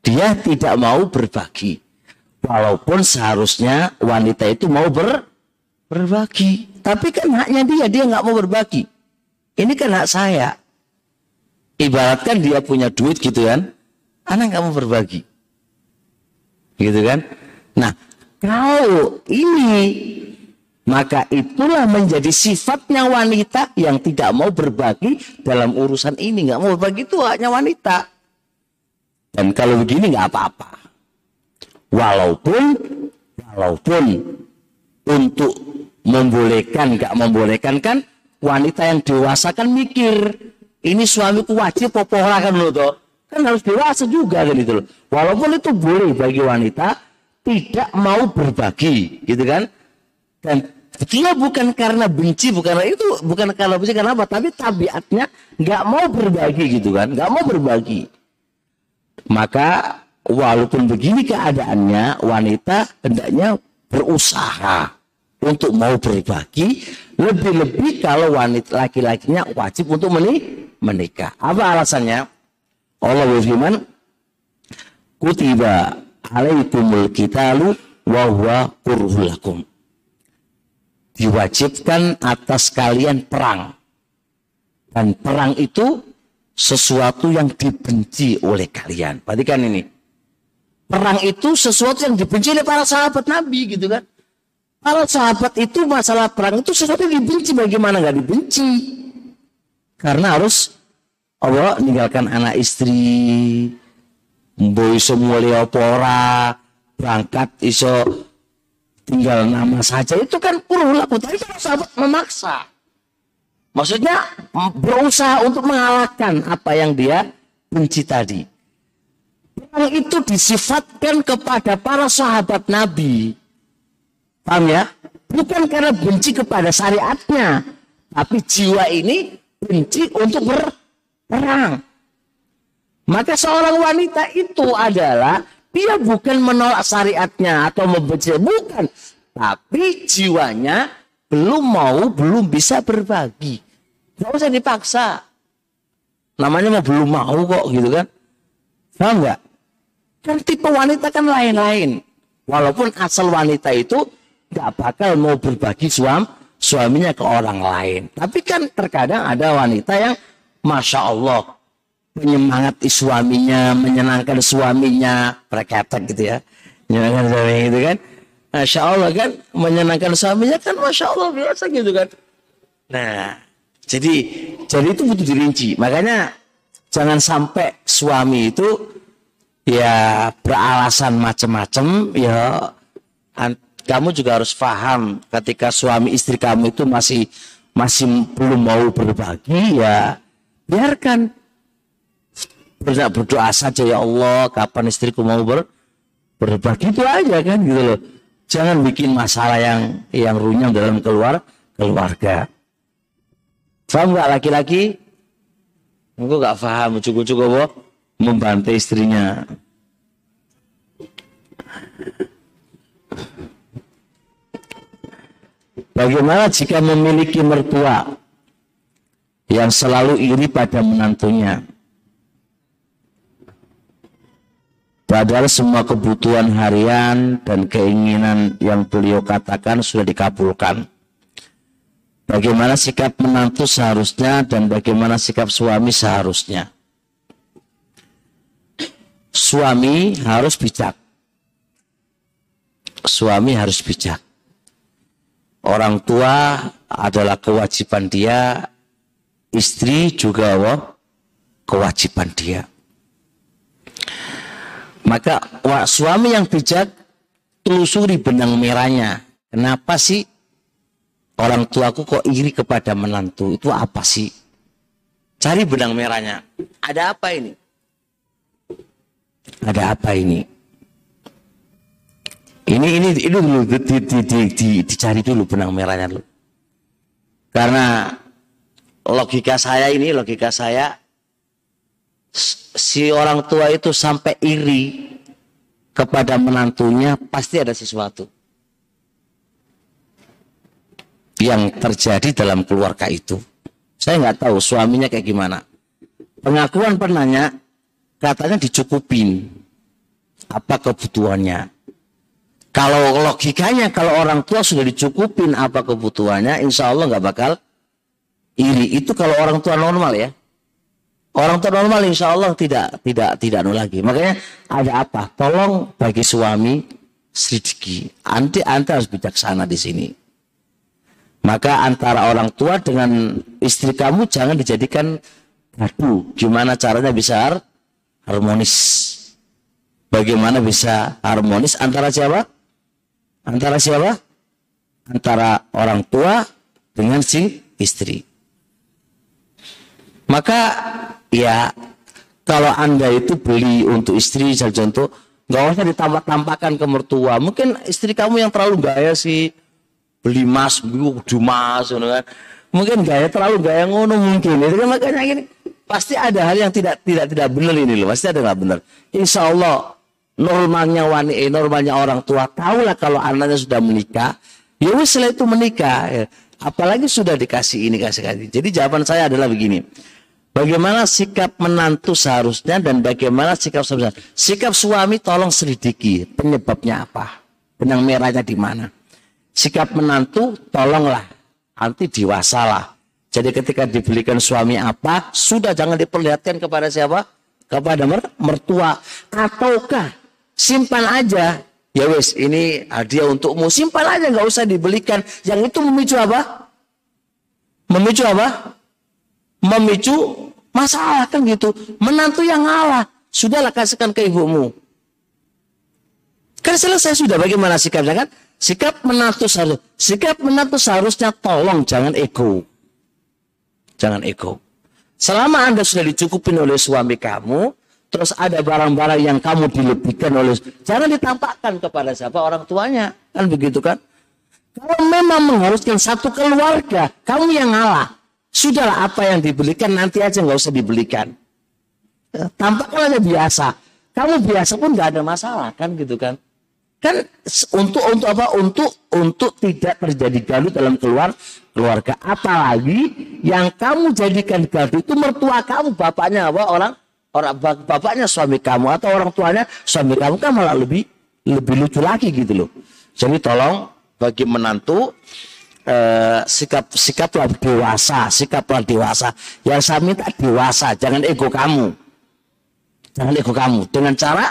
Dia tidak mau berbagi. Walaupun seharusnya wanita itu mau ber, berbagi. Tapi kan haknya dia, dia nggak mau berbagi. Ini kan hak saya. Ibaratkan dia punya duit gitu kan. Anak nggak mau berbagi gitu kan? Nah kalau ini maka itulah menjadi sifatnya wanita yang tidak mau berbagi dalam urusan ini. Nggak mau berbagi itu haknya wanita. Dan kalau begini nggak apa-apa. Walaupun walaupun untuk membolehkan nggak membolehkan kan wanita yang dewasa kan mikir ini suamiku wajib popola kan loh kan harus dewasa juga kan itu loh. Walaupun itu boleh bagi wanita tidak mau berbagi, gitu kan? Dan dia bukan karena benci, bukan itu, bukan karena benci karena apa? Tapi tabiatnya nggak mau berbagi gitu kan, nggak mau berbagi. Maka walaupun begini keadaannya, wanita hendaknya berusaha untuk mau berbagi, lebih-lebih kalau wanita laki-lakinya wajib untuk menikah. Apa alasannya? Allah berfirman, "Kutiba alaikumul qitalu wa huwa kurhul lakum." Diwajibkan atas kalian perang. Dan perang itu sesuatu yang dibenci oleh kalian. Perhatikan ini. Perang itu sesuatu yang dibenci oleh para sahabat Nabi gitu kan. Para sahabat itu masalah perang itu sesuatu yang dibenci. Bagaimana nggak dibenci? Karena harus Allah meninggalkan anak istri boy semua opora berangkat iso tinggal nama saja. Itu kan purula tapi kan sahabat memaksa. Maksudnya berusaha untuk mengalahkan apa yang dia benci tadi. Yang itu disifatkan kepada para sahabat Nabi. Paham ya? Bukan karena benci kepada syariatnya tapi jiwa ini benci untuk ber perang. Maka seorang wanita itu adalah dia bukan menolak syariatnya atau membenci, bukan. Tapi jiwanya belum mau, belum bisa berbagi. Gak usah dipaksa. Namanya mau belum mau kok gitu kan. Paham nggak? Kan tipe wanita kan lain-lain. Walaupun asal wanita itu nggak bakal mau berbagi suam, suaminya ke orang lain. Tapi kan terkadang ada wanita yang Masya Allah menyemangati suaminya, menyenangkan suaminya, preketek gitu ya. Menyenangkan suaminya gitu kan. Masya Allah kan, menyenangkan suaminya kan Masya Allah biasa gitu kan. Nah, jadi jadi itu butuh dirinci. Makanya jangan sampai suami itu ya beralasan macam-macam ya kamu juga harus paham ketika suami istri kamu itu masih masih belum mau berbagi ya biarkan. Berdoa, berdoa saja ya Allah kapan istriku mau ber, berbagi itu aja kan gitu loh. Jangan bikin masalah yang yang runyam dalam keluar keluarga. Paham nggak laki-laki? Enggak gak paham cukup-cukup apa? Membantai istrinya. Bagaimana jika memiliki mertua yang selalu iri pada menantunya? Padahal semua kebutuhan harian dan keinginan yang beliau katakan sudah dikabulkan. Bagaimana sikap menantu seharusnya dan bagaimana sikap suami seharusnya. Suami harus bijak. Suami harus bijak. Orang tua adalah kewajiban dia, istri juga apa? kewajiban dia. Maka suami yang bijak telusuri benang merahnya. Kenapa sih orang tuaku kok iri kepada menantu itu apa sih cari benang merahnya ada apa ini ada apa ini ini ini ini dulu di, di, di, di, dicari dulu benang merahnya dulu karena logika saya ini logika saya si orang tua itu sampai iri kepada menantunya pasti ada sesuatu yang terjadi dalam keluarga itu. Saya nggak tahu suaminya kayak gimana. Pengakuan penanya katanya dicukupin apa kebutuhannya. Kalau logikanya kalau orang tua sudah dicukupin apa kebutuhannya, insya Allah nggak bakal iri. Itu kalau orang tua normal ya. Orang tua normal insya Allah tidak tidak tidak nol lagi. Makanya ada apa? Tolong bagi suami sedikit. Anti anti harus bijaksana di sini. Maka antara orang tua dengan istri kamu jangan dijadikan gaduh. Gimana caranya bisa harmonis? Bagaimana bisa harmonis antara siapa? Antara siapa? Antara orang tua dengan si istri. Maka ya kalau anda itu beli untuk istri, saya contoh, nggak usah ditambah-tambahkan ke mertua. Mungkin istri kamu yang terlalu gaya sih. Beli emas kudu emas kan. Mungkin gaya terlalu gaya ngono mungkin. Itu kan makanya gini pasti ada hal yang tidak tidak tidak benar ini loh. Pasti ada nggak benar. Insya Allah normalnya wanita eh, normalnya orang tua tahulah kalau anaknya sudah menikah. Ya setelah itu menikah. Apalagi sudah dikasih ini kasih kasih jadi jawaban saya adalah begini bagaimana sikap menantu seharusnya dan bagaimana sikap suami sikap suami tolong selidiki penyebabnya apa benang merahnya di mana sikap menantu tolonglah nanti diwasalah. Jadi ketika dibelikan suami apa, sudah jangan diperlihatkan kepada siapa? Kepada mer mertua. Ataukah simpan aja. Ya wes, ini hadiah untukmu. Simpan aja, nggak usah dibelikan. Yang itu memicu apa? Memicu apa? Memicu masalah kan gitu. Menantu yang ngalah. Sudahlah kasihkan ke ibumu. Kan selesai sudah bagaimana sikapnya kan? Sikap menantu seharusnya, sikap menantu seharusnya tolong jangan ego. Jangan ego. Selama Anda sudah dicukupin oleh suami kamu, terus ada barang-barang yang kamu dilebihkan oleh jangan ditampakkan kepada siapa orang tuanya. Kan begitu kan? Kalau memang mengharuskan satu keluarga, kamu yang ngalah. Sudahlah apa yang dibelikan nanti aja nggak usah dibelikan. Tampakkan aja biasa. Kamu biasa pun nggak ada masalah kan gitu kan. Kan untuk untuk apa? Untuk untuk tidak terjadi gaduh dalam keluar keluarga. Apalagi yang kamu jadikan gaduh itu mertua kamu, bapaknya apa? Orang orang bapaknya suami kamu atau orang tuanya suami kamu kan malah lebih lebih lucu lagi gitu loh. Jadi tolong bagi menantu eh, sikap sikaplah dewasa, sikaplah dewasa. Yang saya minta dewasa, jangan ego kamu. Jangan ego kamu. Dengan cara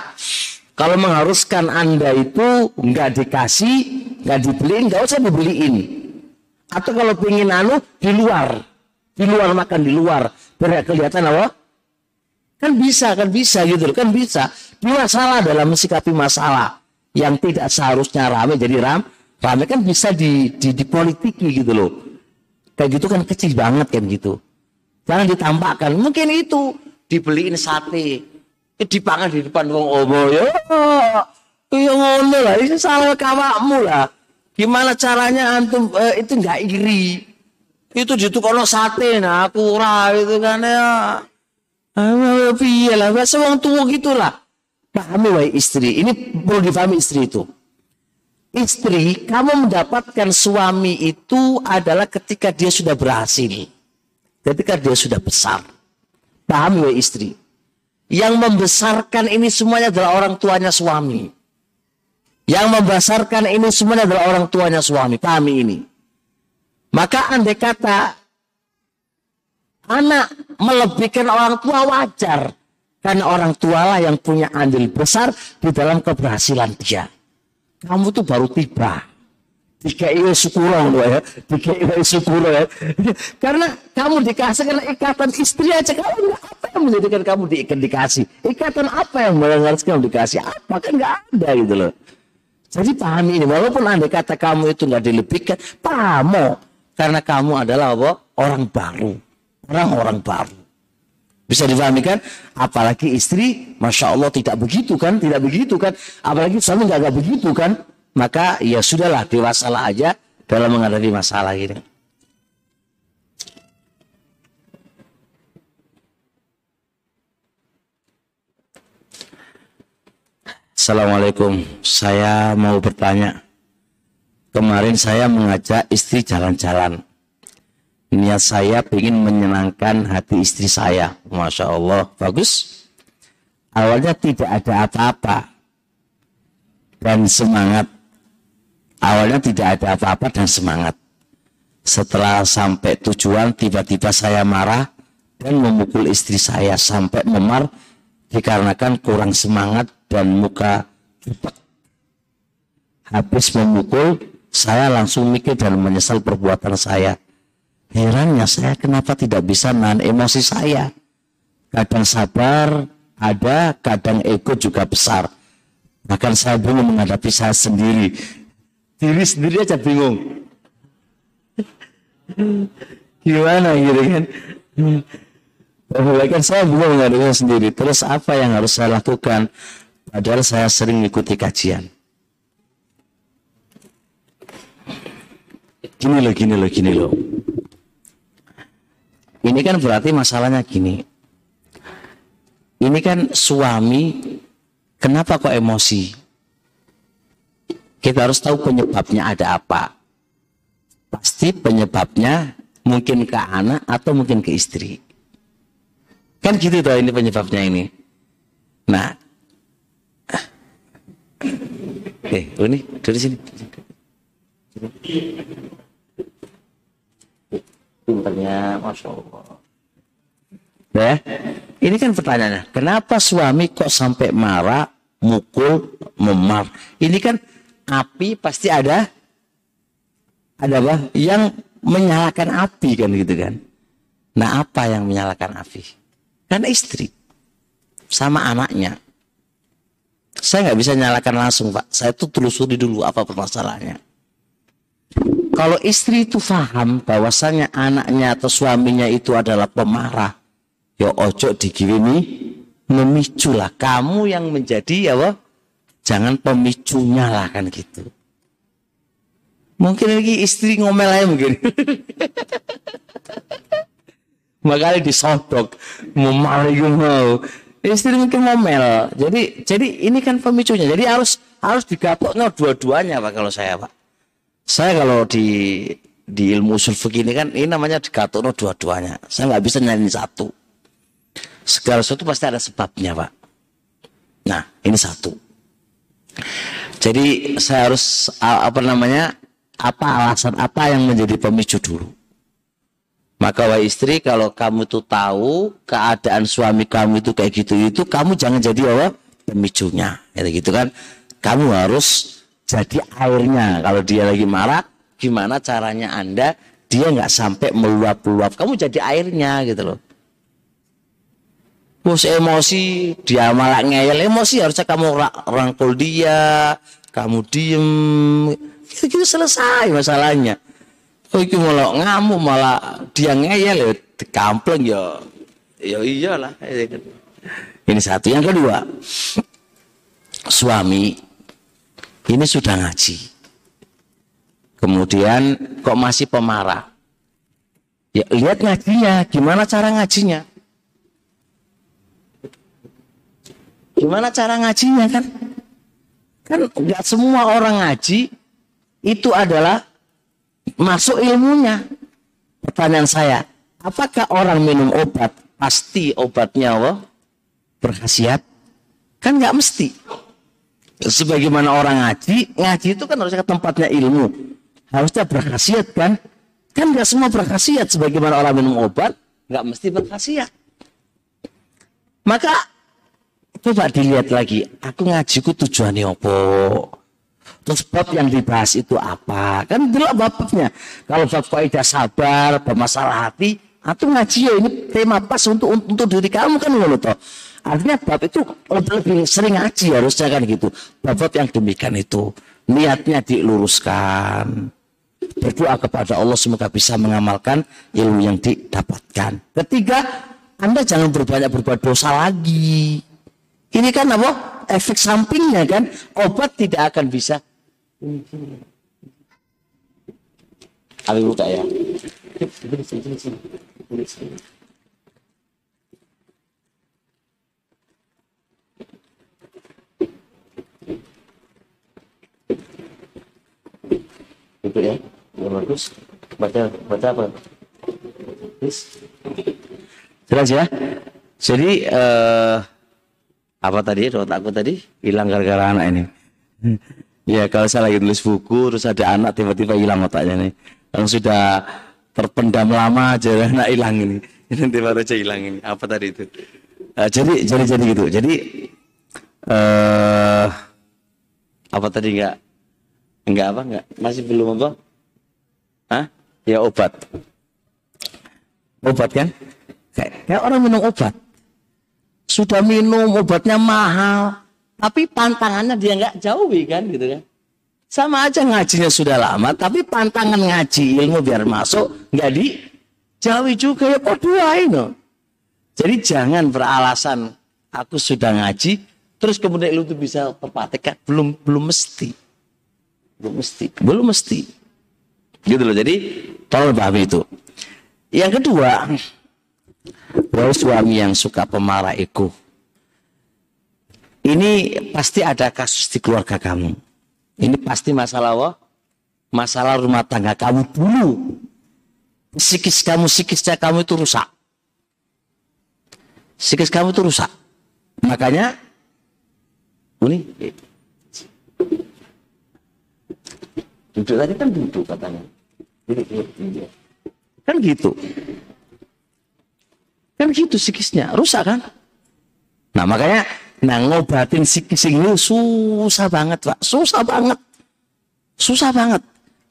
kalau mengharuskan anda itu nggak dikasih, nggak dibeliin, nggak usah dibeliin. Atau kalau pingin anu di luar, di luar makan di luar, biar kelihatan apa? Kan bisa, kan bisa gitu kan bisa. Di masalah dalam mensikapi masalah yang tidak seharusnya rame jadi ram, rame kan bisa di, di, dipolitiki gitu loh. Kayak gitu kan kecil banget kan gitu. Jangan ditampakkan. Mungkin itu dibeliin sate, eh, dipangan di depan wong omo ya. Ya ngono lah, ini salah kawamu lah. Gimana caranya antum eh, itu nggak iri? Itu ditukono sate nah aku ora itu kan ya. Ah, piye lah, wong tua gitulah. Pahami wahai istri, ini perlu dipahami istri itu. Istri, kamu mendapatkan suami itu adalah ketika dia sudah berhasil. Ketika dia sudah besar. Pahami wahai istri. Yang membesarkan ini semuanya adalah orang tuanya suami. Yang membesarkan ini semuanya adalah orang tuanya suami. Pahami ini. Maka andai kata anak melebihkan orang tua wajar. Karena orang tua lah yang punya andil besar di dalam keberhasilan dia. Kamu tuh baru tiba. Tiga syukuran loh ya. Tiga syukuran ya. Karena kamu dikasih karena ikatan istri aja. Kamu apa yang menjadikan kamu diikat dikasih. Ikatan apa yang mengharuskan kamu dikasih. Apa kan nggak ada gitu loh. Jadi pahami ini. Walaupun anda kata kamu itu nggak dilebihkan. Paham. Karena kamu adalah apa? Orang baru. Orang-orang baru. Bisa difahami kan? Apalagi istri, masya Allah tidak begitu kan? Tidak begitu kan? Apalagi suami nggak begitu kan? Maka ya sudahlah dewasalah aja dalam menghadapi masalah ini. Assalamualaikum. Saya mau bertanya. Kemarin saya mengajak istri jalan-jalan niat saya ingin menyenangkan hati istri saya. Masya Allah, bagus. Awalnya tidak ada apa-apa dan semangat. Awalnya tidak ada apa-apa dan semangat. Setelah sampai tujuan, tiba-tiba saya marah dan memukul istri saya sampai memar dikarenakan kurang semangat dan muka cepat. Habis memukul, saya langsung mikir dan menyesal perbuatan saya Herannya saya kenapa tidak bisa nahan emosi saya. Kadang sabar ada, kadang ego juga besar. Bahkan saya bingung menghadapi saya sendiri. Diri sendiri aja bingung. Gimana gitu kan? Bahkan saya bingung menghadapi saya sendiri. Terus apa yang harus saya lakukan? Padahal saya sering mengikuti kajian. Gini loh, gini loh, gini loh. Ini kan berarti masalahnya gini. Ini kan suami, kenapa kok emosi? Kita harus tahu penyebabnya ada apa. Pasti penyebabnya mungkin ke anak atau mungkin ke istri. Kan gitu tuh ini penyebabnya ini. Nah, eh, ini dari sini. Pinternya, Masya Allah. Ya, ini kan pertanyaannya. Kenapa suami kok sampai marah, mukul, memar? Ini kan api pasti ada, ada apa? Yang menyalakan api kan gitu kan. Nah apa yang menyalakan api? Kan istri sama anaknya. Saya nggak bisa nyalakan langsung pak. Saya tuh telusuri dulu apa permasalahannya. Kalau istri itu paham bahwasanya anaknya atau suaminya itu adalah pemarah, ya ojo digirimi memiculah kamu yang menjadi ya wah, jangan pemicunya lah kan gitu. Mungkin lagi istri ngomel aja mungkin. Makanya disodok, mau mau. Istri mungkin ngomel. Jadi jadi ini kan pemicunya. Jadi harus harus digapok no dua-duanya pak kalau saya pak. Saya kalau di di ilmu usul fikih kan ini namanya digatono dua-duanya. Saya nggak bisa nyanyi satu. Segala sesuatu pasti ada sebabnya, Pak. Nah, ini satu. Jadi saya harus apa namanya? Apa alasan apa yang menjadi pemicu dulu? Maka wahai istri kalau kamu tuh tahu keadaan suami kamu itu kayak gitu itu kamu jangan jadi apa? Pemicunya. Gitu kan. Kamu harus jadi airnya. Kalau dia lagi marah, gimana caranya Anda dia nggak sampai meluap-luap. Kamu jadi airnya gitu loh. Bos emosi, dia malah ngeyel emosi harusnya kamu ra- rangkul dia, kamu diem, gitu, selesai masalahnya. Oh itu malah ngamuk malah dia ngeyel ya dikampleng ya, ya iyalah. Ini satu. Yang kedua, suami ini sudah ngaji. Kemudian kok masih pemarah? Ya lihat ngajinya, gimana cara ngajinya? Gimana cara ngajinya kan? Kan nggak semua orang ngaji itu adalah masuk ilmunya. Pertanyaan saya, apakah orang minum obat pasti obatnya apa? berkhasiat? Kan nggak mesti. Sebagaimana orang ngaji, ngaji itu kan harusnya ke tempatnya ilmu. Harusnya berkhasiat kan? Kan nggak semua berkhasiat. Sebagaimana orang minum obat, nggak mesti berkhasiat. Maka coba dilihat lagi, aku ngajiku tujuannya apa? Terus bab yang dibahas itu apa? Kan itulah babnya. Kalau bab kaidah sabar, bab masalah hati, atau ngaji ya ini tema pas untuk untuk diri kamu kan ngono toh. Artinya bab itu lebih sering ngaji harusnya kan gitu. Bab yang demikian itu niatnya diluruskan. Berdoa kepada Allah semoga bisa mengamalkan ilmu yang didapatkan. Ketiga, Anda jangan berbanyak berbuat dosa lagi. Ini kan apa? Efek sampingnya kan obat tidak akan bisa. Buka ya. Itu ya, yang bagus. Baca, baca apa? Please. Jelas ya. Jadi eh, apa tadi otakku tadi hilang gara-gara anak ini. ya kalau saya lagi tulis buku terus ada anak tiba-tiba hilang otaknya nih. Yang sudah terpendam lama aja anak hilang ini. Ini tiba aja hilang ini. Apa tadi itu? Eh, jadi jadi jadi gitu. Jadi eh apa tadi enggak enggak apa enggak masih belum apa? Hah? Ya obat. Obat kan? Kayak, kayak orang minum obat sudah minum obatnya mahal tapi pantangannya dia nggak jauhi kan gitu kan sama aja ngajinya sudah lama tapi pantangan ngaji ilmu biar masuk nggak dijauhi juga ya kok dua ini jadi jangan beralasan aku sudah ngaji terus kemudian lu tuh bisa terpraktekkan belum belum mesti belum mesti belum mesti gitu loh jadi tolong pahami itu yang kedua Wahai suami yang suka pemarah ego. Ini pasti ada kasus di keluarga kamu. Ini pasti masalah apa? Masalah rumah tangga kamu dulu. Psikis kamu, psikisnya kamu itu rusak. Psikis kamu itu rusak. Makanya, ini duduk tadi kan duduk katanya. Kan gitu. Kan gitu psikisnya, rusak kan? Nah makanya, nah ngobatin psikis ini susah banget pak, susah banget. Susah banget.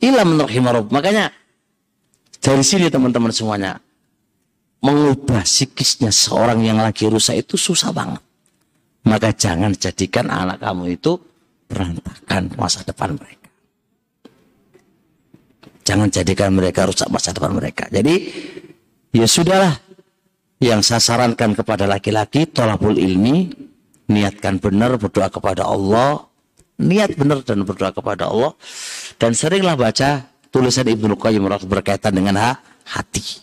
Ilam menurut himarob. Makanya, dari sini teman-teman semuanya, mengubah psikisnya seorang yang lagi rusak itu susah banget. Maka jangan jadikan anak kamu itu berantakan masa depan mereka. Jangan jadikan mereka rusak masa depan mereka. Jadi, ya sudahlah, yang saya sarankan kepada laki-laki tolabul ilmi niatkan benar berdoa kepada Allah. Niat benar dan berdoa kepada Allah. Dan seringlah baca tulisan Ibnu Qayyim berkaitan dengan ha hati.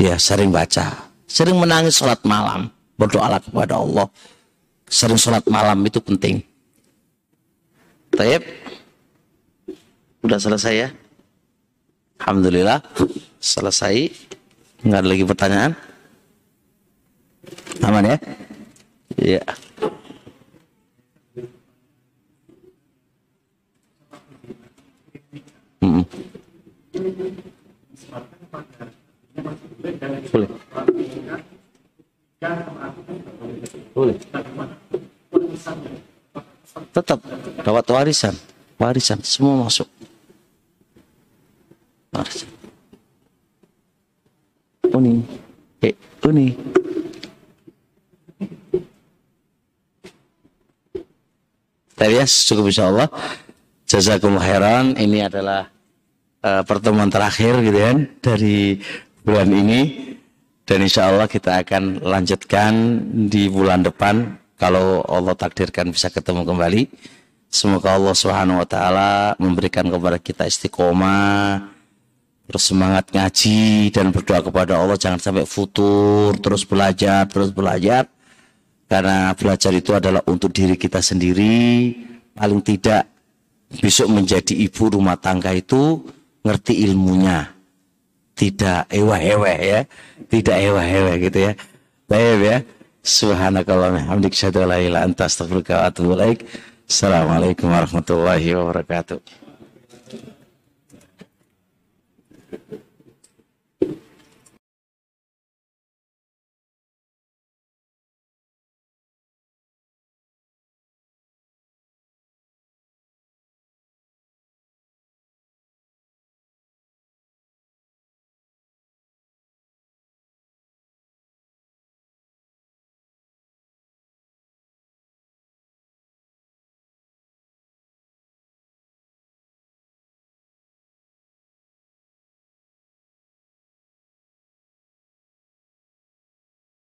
Ya sering baca. Sering menangis sholat malam berdoalah kepada Allah. Sering sholat malam itu penting. Taib Udah selesai ya? Alhamdulillah. Selesai. Nggak ada lagi pertanyaan? Aman ya? Iya. Boleh. Boleh. Tetap dapat warisan, warisan semua masuk warisan uni eh uni Tadi ya cukup insya Allah Jazakumullah khairan. Ini adalah uh, pertemuan terakhir gitu kan dari bulan ini. Dan insya Allah kita akan lanjutkan di bulan depan. Kalau Allah takdirkan bisa ketemu kembali. Semoga Allah Subhanahu wa taala memberikan kepada kita istiqomah terus semangat ngaji dan berdoa kepada Allah jangan sampai futur terus belajar terus belajar. Karena belajar itu adalah untuk diri kita sendiri. Paling tidak besok menjadi ibu rumah tangga itu ngerti ilmunya. Tidak ewah-ewah ya. Tidak ewah-ewah gitu ya. Baik ya. Subhanakallah hamdik Assalamualaikum warahmatullahi wabarakatuh